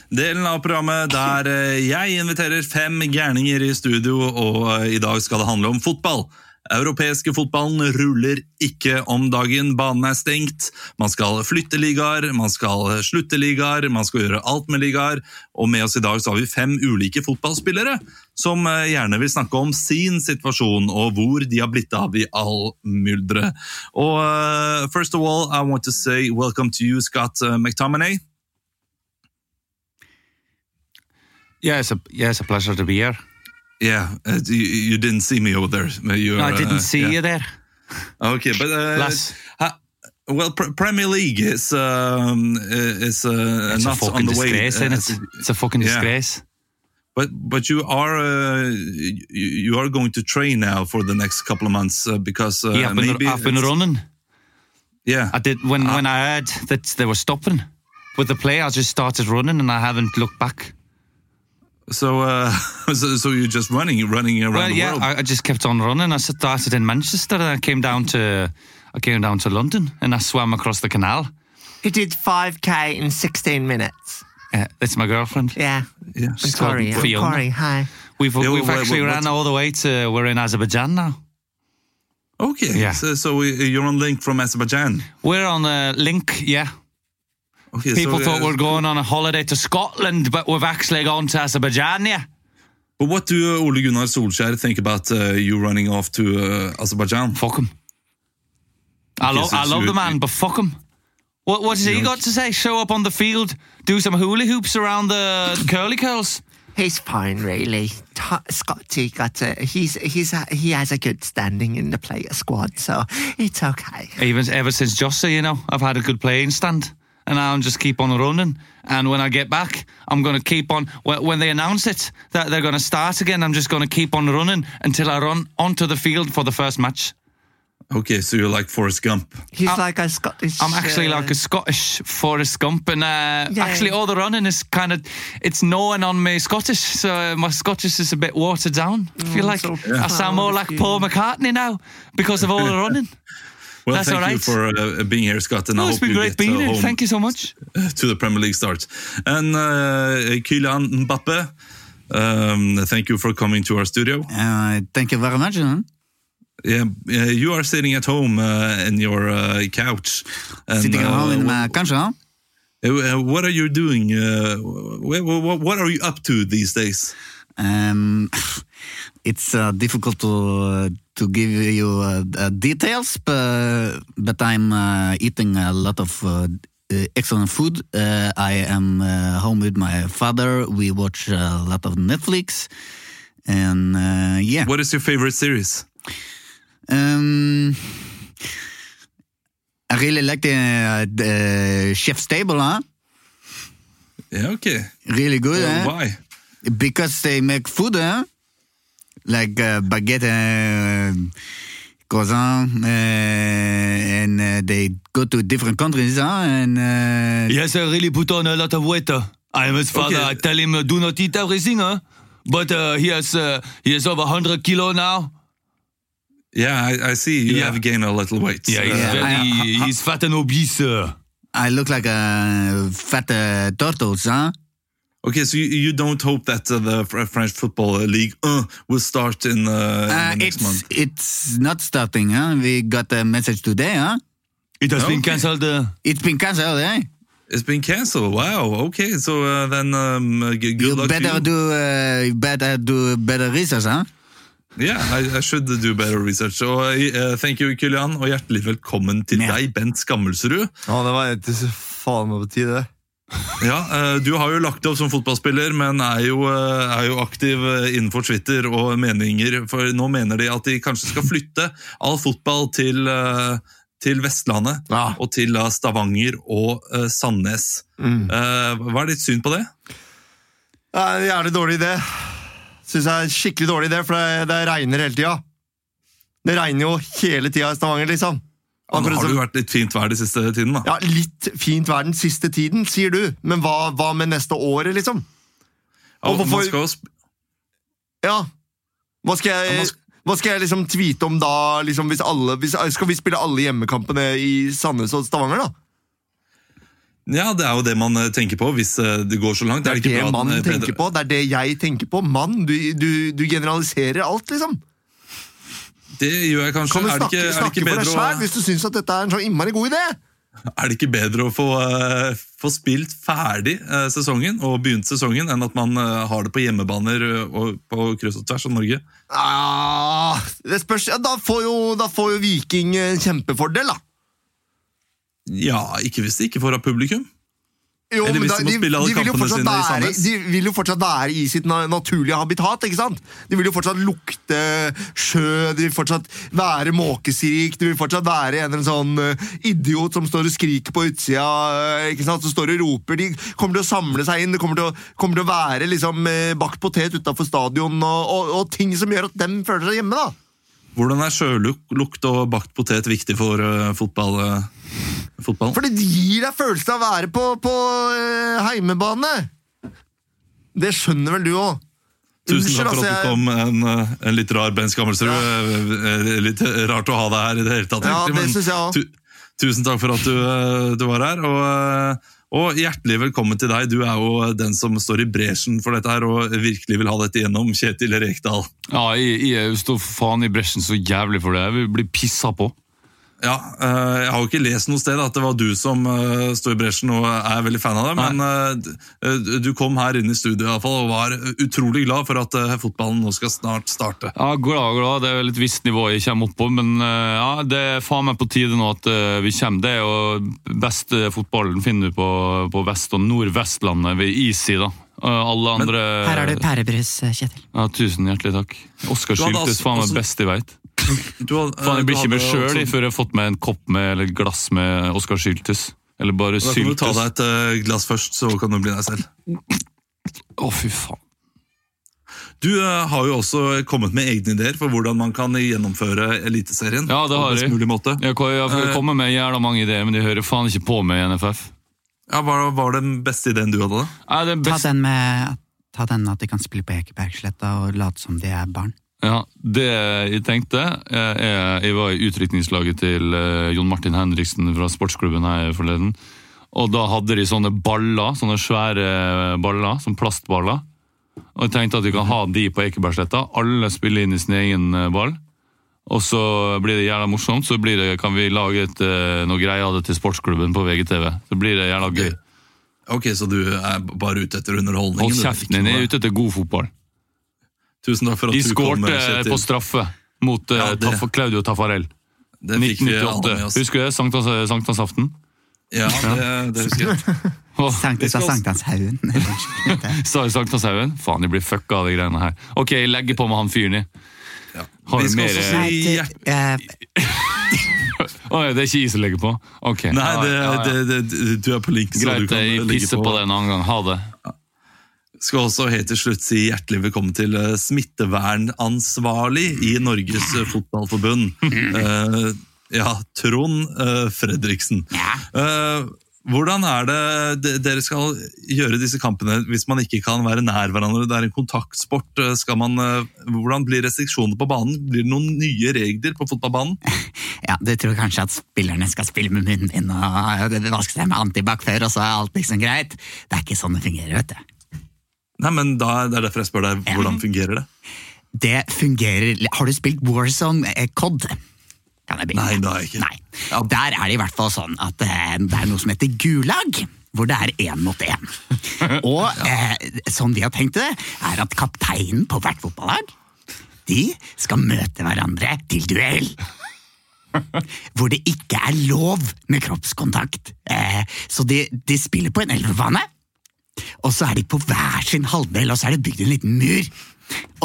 Speaker 1: delen av programmet der eh, jeg inviterer fem gærninger i studio, og eh, i dag skal det handle om fotball. Europeiske fotballen ruller ikke om dagen, banen er stengt. Man skal flytte ligaer, man skal slutte ligaer, man skal gjøre alt med ligaer. Og med oss i dag så har vi fem ulike fotballspillere som eh, gjerne vil snakke om sin situasjon og hvor de har blitt av i all mylderet. Og uh, first of all, I want to say welcome to you, Scott McTominay.
Speaker 3: Yeah, it's a, yeah, it's a pleasure to be here.
Speaker 1: Yeah, uh, you, you didn't see me over there. You're,
Speaker 3: No, I
Speaker 1: uh,
Speaker 3: didn't see
Speaker 1: yeah.
Speaker 3: you there.
Speaker 1: Okay, but uh, well, pr- Premier League is um, is uh,
Speaker 3: It's a fucking
Speaker 1: the way.
Speaker 3: disgrace,
Speaker 1: uh,
Speaker 3: isn't it? It's a fucking
Speaker 1: Yeah.
Speaker 3: disgrace.
Speaker 1: But but you are uh, you, you are going to train now for the next couple of months uh, because uh,
Speaker 3: yeah, I've been,
Speaker 1: maybe
Speaker 3: I've been running.
Speaker 1: Yeah,
Speaker 3: I did when when I heard that they were stopping with the play. I just started running and I haven't looked back.
Speaker 1: So, uh, so so you're just running running around
Speaker 3: well,
Speaker 1: the
Speaker 3: yeah,
Speaker 1: world.
Speaker 3: I, I just kept on running. I started in Manchester and I came down to I came down to London and I swam across the canal.
Speaker 2: He did 5k in 16 minutes.
Speaker 3: Uh, it's my girlfriend.
Speaker 2: Yeah.
Speaker 1: yeah.
Speaker 2: I'm sorry. I'm
Speaker 3: Fiona.
Speaker 2: sorry. Hi.
Speaker 3: We've
Speaker 1: Yeah,
Speaker 3: we've
Speaker 1: well,
Speaker 3: actually
Speaker 1: what-
Speaker 3: ran all the way to we're in Azerbaijan now.
Speaker 1: Okay,
Speaker 3: Yeah.
Speaker 1: so, so we- you're on link from Azerbaijan.
Speaker 3: We're on a link, yeah.
Speaker 1: Okay,
Speaker 3: People
Speaker 1: so,
Speaker 3: thought
Speaker 1: uh,
Speaker 3: we we're going on a holiday to Scotland, but we've actually gone to Azerbaijan, yeah.
Speaker 1: But what do uh, Ole Gunnar Solskjær think about uh, you running off to uh, Azerbaijan?
Speaker 3: Fuck him. I
Speaker 1: Okay,
Speaker 3: love,
Speaker 1: so-
Speaker 3: I love
Speaker 1: you-
Speaker 3: the man, but fuck him. What, what has he got to say? Show up on the field, do some hula hoops around the curly curls.
Speaker 2: He's fine, really. T- Scotty got a, he's he's a, he has a good standing in the player squad, so it's okay.
Speaker 3: Even ever since Jossa, you know, I've had a good playing stand, and I'll just keep on running. And when I get back, I'm going to keep on. When when they announce it that they're going to start again, I'm just going to keep on running until I run onto the field for the first match.
Speaker 1: Okay, so you're like Forrest Gump.
Speaker 2: He's like a Scottish
Speaker 3: I'm actually
Speaker 2: uh,
Speaker 3: like a Scottish Forrest Gump, and uh,
Speaker 2: Yeah.
Speaker 3: actually all the running is kind of it's known on me Scottish, so uh, my Scottish is a bit watered down. I feel like
Speaker 2: so
Speaker 3: I sound more like
Speaker 2: you.
Speaker 3: Paul McCartney now because of all the running.
Speaker 1: Well,
Speaker 3: That's
Speaker 1: thank
Speaker 3: all
Speaker 1: you for uh, being here, Scott, and I
Speaker 3: it's
Speaker 1: hope
Speaker 3: been great being
Speaker 1: uh,
Speaker 3: here. Thank you so much.
Speaker 1: to the Premier League start. And uh, Kylian Mbappe, um, thank you for coming to our studio.
Speaker 6: Uh, thank you very much. Huh?
Speaker 1: Yeah, uh, you are sitting at home uh, in your uh, couch. And,
Speaker 6: Sitting at home in my country. Huh?
Speaker 1: Uh, what are you doing? Uh, wh- wh- what are you up to these days?
Speaker 6: Um, it's uh, difficult to uh, to give you uh, uh, details, but, but I'm uh, eating a lot of uh, excellent food. Uh, I am uh, home with my father. We watch a lot of Netflix, and uh, yeah.
Speaker 1: What is your favorite series?
Speaker 6: Um, I really like the, the Chef's Table, huh?
Speaker 1: Yeah, okay.
Speaker 6: Really good,
Speaker 1: Uh,
Speaker 6: huh?
Speaker 1: why?
Speaker 6: Because they make food, huh? Like uh, baguette, uh, croissant, uh, and uh, they go to different countries, huh? And uh,
Speaker 3: Yes, I really put on a lot of weight. uh. I am his father.
Speaker 1: Okay.
Speaker 3: I tell him uh, do not eat everything, huh? But uh, he has uh, he has over 100 kilo now.
Speaker 1: Yeah, I, I see you
Speaker 3: Yeah.
Speaker 1: have gained a little weight.
Speaker 3: Yeah, he's,
Speaker 1: Uh,
Speaker 3: very, he's fat and obese. Uh.
Speaker 6: I look like a fat uh, turtles, huh?
Speaker 1: Okay, so you, you don't hope that uh, the French Football League uh, will start in, uh, in
Speaker 6: Uh,
Speaker 1: the next
Speaker 6: it's
Speaker 1: month?
Speaker 6: it's not starting, huh? We got a message today, huh?
Speaker 3: It has been cancelled. Uh.
Speaker 6: It's been cancelled, eh?
Speaker 1: It's been cancelled. Wow. Okay, so uh, then um, good
Speaker 6: You
Speaker 1: luck
Speaker 6: better
Speaker 1: to you.
Speaker 6: do uh, you better do better research, huh?
Speaker 1: Yeah, I, I should do better research. Og, uh, thank you, Kylian, og hjertelig velkommen til
Speaker 6: yeah.
Speaker 1: deg, Bent Skammelsrud.
Speaker 2: Ja, det var faen meg på tide.
Speaker 1: Ja, eh, Du har jo lagt opp som fotballspiller, men er jo, eh, er jo aktiv eh, innenfor Twitter og meninger. For nå mener de at de kanskje skal flytte all fotball til, til Vestlandet.
Speaker 2: Ja.
Speaker 1: Og til Stavanger og Sandnes.
Speaker 2: Mm.
Speaker 1: Hva er ditt syn på det?
Speaker 2: Det er en jævlig dårlig idé. Syns jeg er en skikkelig dårlig idé, for det, det regner hele tida. Det regner jo hele tida i Stavanger, liksom.
Speaker 1: Nå
Speaker 2: Akkurat
Speaker 1: har det jo vært litt fint vær den siste tiden. da.
Speaker 2: Ja, Litt fint vær den siste tiden, sier du. Men hva, hva med neste året, liksom?
Speaker 1: Ja,
Speaker 2: og hvorfor-
Speaker 1: man skal også...
Speaker 2: Ja. Hva skal
Speaker 1: Ja,
Speaker 2: jeg, hva skal jeg liksom tweete om da, liksom, hvis alle, hvis, Skal vi spille alle hjemmekampene i Sandnes og Stavanger, da?
Speaker 1: ja, det er jo det man eh, tenker på hvis eh, det går så langt.
Speaker 2: Det er
Speaker 1: ikke
Speaker 2: det
Speaker 1: man er
Speaker 2: tenker på. Det er det jeg tenker på. Mann, du, du, du generaliserer alt, liksom.
Speaker 1: Det gjør jeg kanskje.
Speaker 2: Kan du
Speaker 1: er, det
Speaker 2: snakke,
Speaker 1: ikke, er, det
Speaker 2: snakke for deg sjæl hvis du syns at dette er en så innmari god idé?
Speaker 1: er det ikke bedre å få, uh, få spilt ferdig uh, sesongen og begynt sesongen, enn at man uh, har det på hjemmebaner og på kryss og tvers av Norge?
Speaker 2: Ah, det spørs, ja, da, får jo, da får jo Viking en kjempefordel, da.
Speaker 1: Ja, ikke hvis det ikke får av publikum.
Speaker 2: Jo, men da,
Speaker 1: de spille alle
Speaker 2: vil jo være, de vil jo fortsatt være i sitt naturlige habitat. ikke sant? De vil jo fortsatt lukte sjø, de vil fortsatt være måkeskrik, de vil fortsatt være en eller annen sånn eh, idiot som står og skriker på utsida, eh, ikke sant? som står og roper. De kommer til å samle seg inn, det kommer til å, kommer til å være liksom eh, bakt potet utafor stadion, og, og, og ting som gjør at dem føler seg hjemme. da.
Speaker 1: Hvordan er sjølukt og bakt potet viktig for uh, fotball, uh, fotballen?
Speaker 2: For det gir deg følelsen av å være på, på uh, heimebane. Det skjønner vel du òg.
Speaker 1: Tusen takk for at du kom, en, en litt rar Ben Skammelsrud. Ja. Litt rart å ha deg her i det hele tatt.
Speaker 2: Ja,
Speaker 1: egentlig,
Speaker 2: det synes jeg også.
Speaker 1: tu, tusen takk for at du, du var her. Og, og hjertelig velkommen til deg. Du er jo den som står i bresjen for dette her og virkelig vil ha dette gjennom. Kjetil Rekdal.
Speaker 3: Ja, jeg, jeg står faen i bresjen så jævlig for det. Jeg vil bli pissa på.
Speaker 1: Ja, eh, Jeg har jo ikke lest noe sted at det var du som eh, står i bresjen og er veldig fan av det, men eh, du kom her inn i studio i hvert fall, og var utrolig glad for at fotballen nå skal snart starte.
Speaker 3: Ja, glad, glad. Det er et visst nivå jeg kommer opp på, men ja, det er faen meg på tide nå at vi kommer. Det er jo beste fotballen finner du på, på Vest- og Nordvestlandet ved Easy, da. Alle andre
Speaker 13: Her er det pærebrus, Kjetil.
Speaker 3: Ja, Tusen hjertelig takk. Oskar
Speaker 1: altså-
Speaker 3: faen meg best jeg veit.
Speaker 1: Du, had-
Speaker 3: Faen, jeg blir ikke med
Speaker 1: hadde
Speaker 3: sjøl før jeg har fått meg en kopp med, eller et glass med Oskar Syltes Eller bare
Speaker 1: Da kan du ta deg et eh, glass først, så kan du bli deg selv.
Speaker 3: Å, fy faen.
Speaker 1: Du uh, har jo også kommet med egne ideer for hvordan man kan gjennomføre Eliteserien.
Speaker 3: Ja, det har jeg.
Speaker 1: måte.
Speaker 3: Jeg kan- jeg
Speaker 1: Eh,
Speaker 3: kommer med jævla mange ideer, men de hører faen ikke på meg i NFF.
Speaker 1: Ja, Hva var den beste ideen du hadde? da?
Speaker 3: Ja, den best...
Speaker 6: Ta den med Ta den at de kan spille på Ekebergsletta og late som de er barn.
Speaker 3: Ja, Det jeg tenkte eh, er, Jeg var i utrykningslaget til eh, Jon Martin Henriksen fra sportsklubben her forleden. Og da hadde de sånne baller, sånne svære baller, som plastballer. Og jeg tenkte at vi kan ha de på Ekebergsletta. Alle spiller inn i sin egen eh, ball. Og så blir det jævla morsomt. Så blir det, kan vi lage et, eh, noe greier av det til sportsklubben på VGTV. Så blir det jævla gøy.
Speaker 1: Ok, Så du er bare ute etter underholdningen?
Speaker 3: Hold kjeften din, jeg er ute etter god fotball.
Speaker 1: Tusen takk for at
Speaker 3: De
Speaker 1: du kom.
Speaker 3: skårte på straffe mot eh,
Speaker 1: Ja,
Speaker 3: Taff- Claudio Taffarel.
Speaker 1: Det fikk vi alle
Speaker 3: 1998.
Speaker 1: med oss.
Speaker 3: Husker du det? Sankthans- Sankthansaften?
Speaker 1: Ja, det, det husker jeg.
Speaker 6: Sankthans
Speaker 1: også-
Speaker 6: Sankthanshaugen.
Speaker 3: Sa jeg Sankthanshaugen? Faen, de blir fucka av de greiene her. Ok, jeg legger på med han fyren i. Har
Speaker 1: Vi
Speaker 3: du
Speaker 1: skal
Speaker 3: mer
Speaker 1: også si
Speaker 6: eh,
Speaker 3: ja, det er ikke is som legger på? Ok.
Speaker 1: Nei, det,
Speaker 3: ja, ja.
Speaker 1: det, det, du er på link, så du
Speaker 3: Greit, jeg pisser
Speaker 1: på.
Speaker 3: på det en annen gang. Ha det.
Speaker 1: Skal også helt til slutt si hjertelig velkommen til eh, smittevernansvarlig i Norges eh, Fotballforbund. Uh, ja, Trond uh, Fredriksen. Uh, hvordan er det dere skal gjøre disse kampene hvis man ikke kan være nær hverandre? Det er en kontaktsport. Skal man, hvordan blir restriksjonene på banen? Blir det noen nye regler på fotballbanen?
Speaker 6: Ja, Du tror kanskje at spillerne skal spille med munnbind og vaske seg med antibac før, og så er alt liksom greit. Det er ikke sånn det fungerer, vet du.
Speaker 1: Nei, men da, Det er derfor jeg spør deg, hvordan fungerer det?
Speaker 6: Det fungerer Har du spilt Warzone eh, COD? Kan jeg?
Speaker 1: Nei, det har jeg ikke.
Speaker 6: Nei. Der er det i hvert fall sånn at eh, det er noe som heter gulag. Hvor det er én mot én. Og eh, sånn vi har tenkt det, er at kapteinen på hvert fotballag de skal møte hverandre til duell. Hvor det ikke er lov med kroppskontakt. Eh, så de, de spiller på en elvebane. Og så er de på hver sin halvdel, og så er det bygd en liten mur.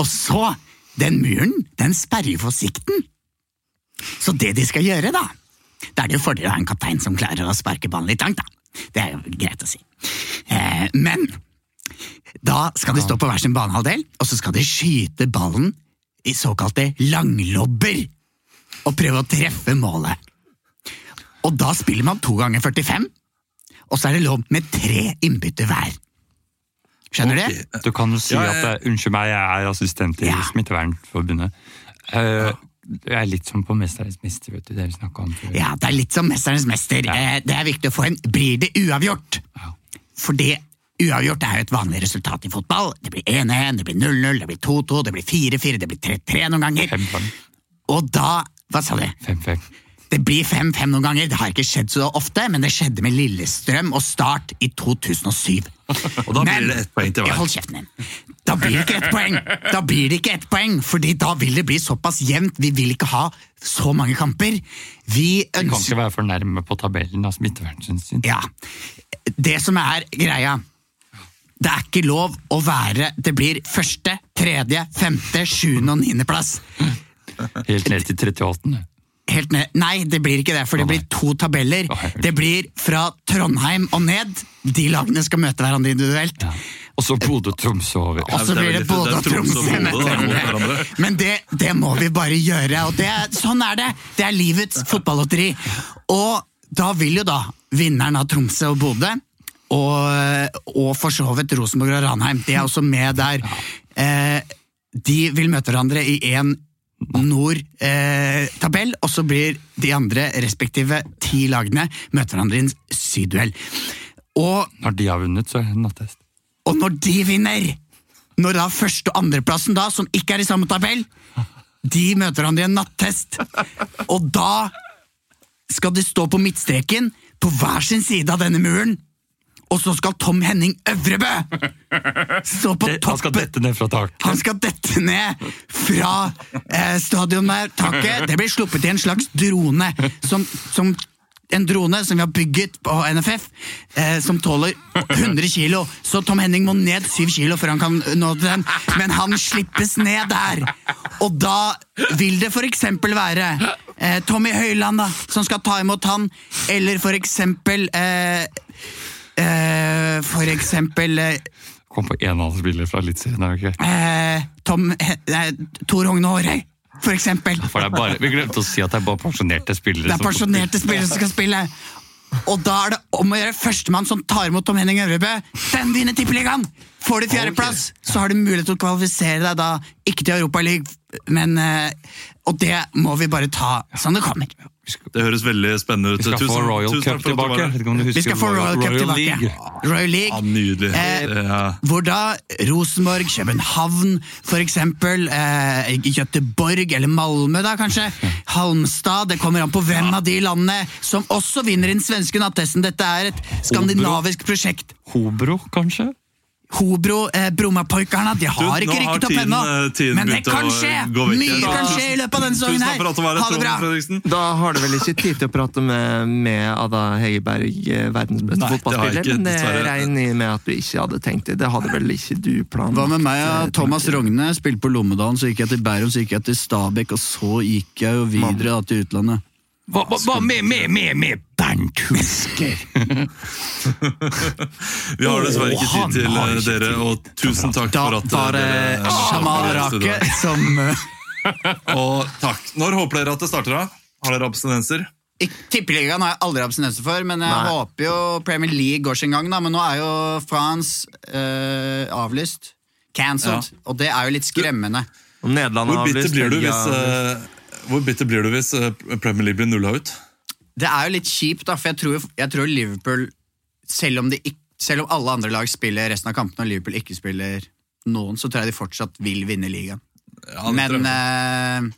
Speaker 6: Og så, den muren, den sperrer jo for sikten. Så det de skal gjøre, da Da er det jo fordel å ha en kaptein som klarer å sparke ballen litt langt, da. Det er jo greit å si. Eh, men da skal de stå på hver sin banehalvdel, og så skal de skyte ballen i såkalte langlobber. Og prøve å treffe målet. Og da spiller man to ganger 45, og så er det lov med tre innbytte hver. Skjønner du?
Speaker 1: det?
Speaker 14: Du kan jo si
Speaker 1: Ja,
Speaker 14: at
Speaker 1: jeg-
Speaker 14: det, Unnskyld meg, jeg er assistent i
Speaker 6: Ja.
Speaker 14: Smittevernforbundet. Uh, Jeg er litt som på Mesternes mester, vet du. Dere snakka om før.
Speaker 6: Ja, det er litt som Mesternes mester. Eh, Det er viktig å få en Blir det uavgjort? For det uavgjort er jo et vanlig resultat i fotball. Det blir 1-1, det blir 0-0, det blir 2-2, det blir 4-4, det blir 3-3 noen ganger.
Speaker 14: 5-5.
Speaker 6: Og da Hva sa du?
Speaker 14: 5-5.
Speaker 6: Det blir 5-5 noen ganger. Det har ikke skjedd så ofte, men det skjedde med Lillestrøm og Start i 2007.
Speaker 1: Og da blir det ett poeng til hver.
Speaker 6: Hold kjeften din. Da blir det ikke ett poeng! Da blir det ikke ett poeng, fordi da vil det bli såpass jevnt. Vi vil ikke ha så mange kamper. Vi
Speaker 14: ønsker... Vi
Speaker 6: kan
Speaker 14: ikke være for nærme på tabellen av smittevernhensyn.
Speaker 6: Ja. Det som er greia Det er ikke lov å være Det blir første, tredje, femte, sjuende og niendeplass.
Speaker 14: Helt ned til 38.
Speaker 6: Helt ned. Nei, det blir ikke det, for det blir to tabeller. Det blir fra Trondheim og ned. De lagene skal møte hverandre individuelt.
Speaker 14: Ja. Og så Bodø-Tromsø over.
Speaker 6: Og så blir det Bodø og
Speaker 1: Tromsø.
Speaker 6: Men det, det må vi bare gjøre, og det, sånn er det. Det er livets fotballotteri. Og da vil jo da vinneren av Tromsø og Bodø, og, og for så vidt Rosenborg og Ranheim, de er også med der. Eh, de vil møte hverandre i én nord-tabell, og så blir de andre respektive ti lagene møter hverandre i en sydduell. Og
Speaker 14: Når de har vunnet, så er det nattest.
Speaker 6: og når de vinner, når da første- og andreplassen da, som ikke er i samme tabell, de møter hverandre i en nattest. Og da skal de stå på midtstreken på hver sin side av denne muren. Og så skal Tom Henning Øvrebø stå på
Speaker 14: toppen! han skal dette ned fra taket.
Speaker 6: Han skal dette ned fra eh, stadiontaket. Det blir sluppet i en slags drone. Som, som en drone som vi har bygget på NFF, eh, som tåler 100 kilo. Så Tom Henning må ned 7 kilo før han kan nå til den. Men han slippes ned der. Og da vil det for eksempel være eh, Tommy Høiland da, som skal ta imot han, eller for eksempel eh, eh, for eksempel eh,
Speaker 14: Kom på en annen spiller fra Eliteserien. er det
Speaker 6: eh, Tom eh, Tor Hogne Hårøy, for eksempel.
Speaker 14: For bare, vi glemte å si at det er bare pensjonerte spillere.
Speaker 6: Det er pensjonerte spillere som skal spille. Og da er det om å gjøre førstemann som tar imot Tom Henning Øvrebø. Den vinner Tippeligaen! Får du fjerdeplass, så har du mulighet til å kvalifisere deg da, ikke til Europaligaen, men eh, Og det må vi bare ta som det kommer.
Speaker 1: Det høres veldig spennende ut.
Speaker 14: Vi skal få Royal
Speaker 1: tusen
Speaker 14: Cup tilbake.
Speaker 6: Vi skal få Royal Cup tilbake.
Speaker 14: League.
Speaker 6: Royal League.
Speaker 1: Ja, nydelig.
Speaker 6: Eh,
Speaker 1: ja.
Speaker 6: Hvor da Rosenborg, København, for eksempel, eh, Göteborg eller Malmö da kanskje, Halmstad, det kommer an på hvem av de landene som også vinner den svenske nattesten. Dette er et skandinavisk prosjekt.
Speaker 14: Hobro, kanskje?
Speaker 6: Hobro, eh, Brommapojkarna, de har
Speaker 1: Du,
Speaker 6: ikke rykket opp ennå.
Speaker 1: eh,
Speaker 6: Men det kan skje! Mye
Speaker 1: Da-
Speaker 6: kan skje i løpet av denne sesongen her. Ha det bra!
Speaker 2: Da har du vel ikke tid til å prate med, med Ada Hegerberg, eh, verdens beste fotballspiller? Men det regner jeg med at du ikke hadde tenkt det. Det hadde vel ikke du planlagt?
Speaker 4: Hva med meg? Ja?
Speaker 2: eh,
Speaker 4: Thomas
Speaker 2: tanke?
Speaker 4: Rogne spilte på Lommedalen, så gikk jeg til Bærum, så gikk jeg til Stabekk, og så gikk jeg jo videre da, til utlandet.
Speaker 14: Hva, hva, hva med, med, med, med Bernt Husker?
Speaker 1: Vi har dessverre ikke tid til eh,
Speaker 14: ikke
Speaker 1: dere,
Speaker 14: tid.
Speaker 1: og tusen takk
Speaker 6: Da
Speaker 1: for at
Speaker 6: var det
Speaker 1: dere
Speaker 6: Jamal. Rake som eh,
Speaker 1: Og takk. Når håper dere at det starter, da? Har dere abstinenser?
Speaker 6: I Tippeligaen har jeg aldri abstinenser for, men jeg
Speaker 2: Nei.
Speaker 6: håper jo Premier League går sin gang. da, Men nå er jo France eh, avlyst. Cancelled. Og det er jo litt skremmende.
Speaker 2: Om Nederland
Speaker 1: Hvor bitter
Speaker 2: avlyst,
Speaker 1: blir du
Speaker 2: Belgia
Speaker 1: hvis,
Speaker 2: har-
Speaker 1: eh, hvor bitter blir du hvis eh, Premier League blir nulla ut?
Speaker 6: Det er jo litt kjipt, da, for jeg tror, jeg tror Liverpool selv om, de selv om alle andre lag spiller resten av kampene og Liverpool ikke spiller noen, så tror jeg de fortsatt vil vinne ligaen.
Speaker 1: Ja,
Speaker 6: Men eh,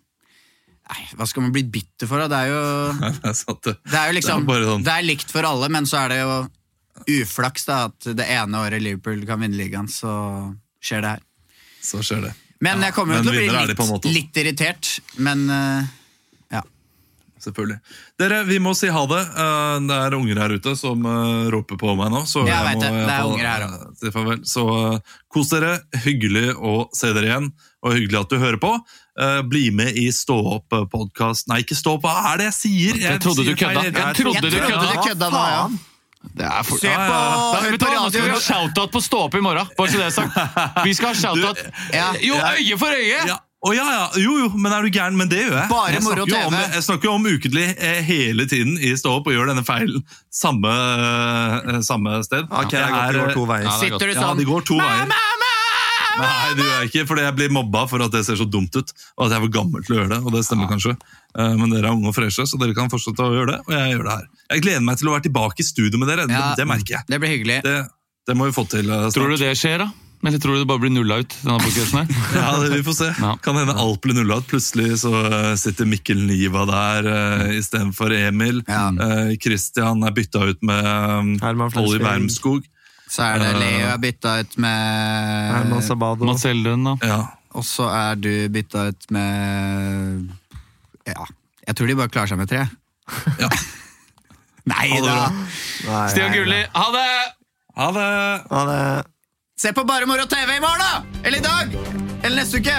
Speaker 6: nei, hva skal man bli bitter for? da? Det er jo,
Speaker 1: Det er sant, det.
Speaker 6: det er jo liksom
Speaker 1: Det er sånn.
Speaker 6: Det er likt for alle, men så er det jo uflaks da, at det ene året Liverpool kan vinne ligaen, så skjer det her.
Speaker 1: Så skjer det.
Speaker 6: Men
Speaker 1: Ja,
Speaker 6: jeg kommer jo til å bli litt, litt irritert. Men ja.
Speaker 1: Selvfølgelig. Dere, vi må si ha det. Eh, Det er unger her ute som eh, roper på meg nå. Så
Speaker 6: Jeg
Speaker 1: jeg
Speaker 6: vet
Speaker 1: må
Speaker 6: det. Det er unger her
Speaker 1: også. Si farvel. Så eh, kos dere. Hyggelig å se dere igjen, og hyggelig at du hører på. Eh, Bli med i Stå opp-podkast Nei, ikke Stå opp, hva er det jeg sier?
Speaker 14: Jeg trodde du kødda. Jeg
Speaker 1: Jeg
Speaker 14: trodde du
Speaker 6: jeg trodde
Speaker 14: kødda.
Speaker 6: du kødda
Speaker 14: for...
Speaker 6: Se
Speaker 1: Ja,
Speaker 6: på,
Speaker 1: ja, ja.
Speaker 14: Du
Speaker 6: på
Speaker 14: radioen! Vi skal ha shout-out på Stå opp i morgen. Bare så det er sagt. Vi skal ha shout-out.
Speaker 6: Ja.
Speaker 14: Jo, øye for øye!
Speaker 1: Ja. Oh, ja, ja. Jo, jo, men er du gæren? Men det gjør jeg.
Speaker 6: Bare
Speaker 1: jeg
Speaker 6: moro
Speaker 1: snakker jo om,
Speaker 6: TV.
Speaker 1: jeg snakker jo om ukentlig eh, hele tiden i Stå opp og gjør denne feilen samme, eh, samme sted.
Speaker 2: Ok, det er godt det går to veier.
Speaker 14: Ja, er
Speaker 6: Sitter du
Speaker 1: Ja,
Speaker 6: sånn
Speaker 1: det går to veier. Nei, det gjør jeg ikke, fordi jeg blir mobba for at det ser så dumt ut. Og at jeg er for gammel til å gjøre det, og det stemmer kanskje. Eh, Men dere er unge og freshe, så dere kan fortsette å gjøre det. Og jeg gjør det her. Jeg gleder meg til å være tilbake i studio med dere.
Speaker 6: Ja.
Speaker 1: Det, det merker jeg.
Speaker 6: Det blir hyggelig.
Speaker 1: Det, det må vi få til Snart.
Speaker 14: Tror du det skjer, da? Eller tror du det bare blir nulla ut? denne podcasten her?
Speaker 1: Ja, det, Vi får se.
Speaker 14: Ja.
Speaker 1: Kan hende alt blir nulla ut. Plutselig så eh, sitter Mikkel Niva der uh, istedenfor Emil.
Speaker 6: Ja.
Speaker 1: Uh, Christian er bytta ut med um, Olli Wermskog.
Speaker 6: Så er det Leo er bytta ut
Speaker 2: Herman
Speaker 6: med
Speaker 2: Sabado.
Speaker 14: Mats Eldøen, da.
Speaker 1: Ja.
Speaker 6: Og så er du bytta ut med Ja, jeg tror de bare klarer seg med tre.
Speaker 1: Ja.
Speaker 6: Nei da!
Speaker 14: Stian Gulli, ha det!
Speaker 1: Ha det!
Speaker 2: Ha det.
Speaker 6: Se på Bare moro TV i morgen, da! Eller i dag! Eller neste uke!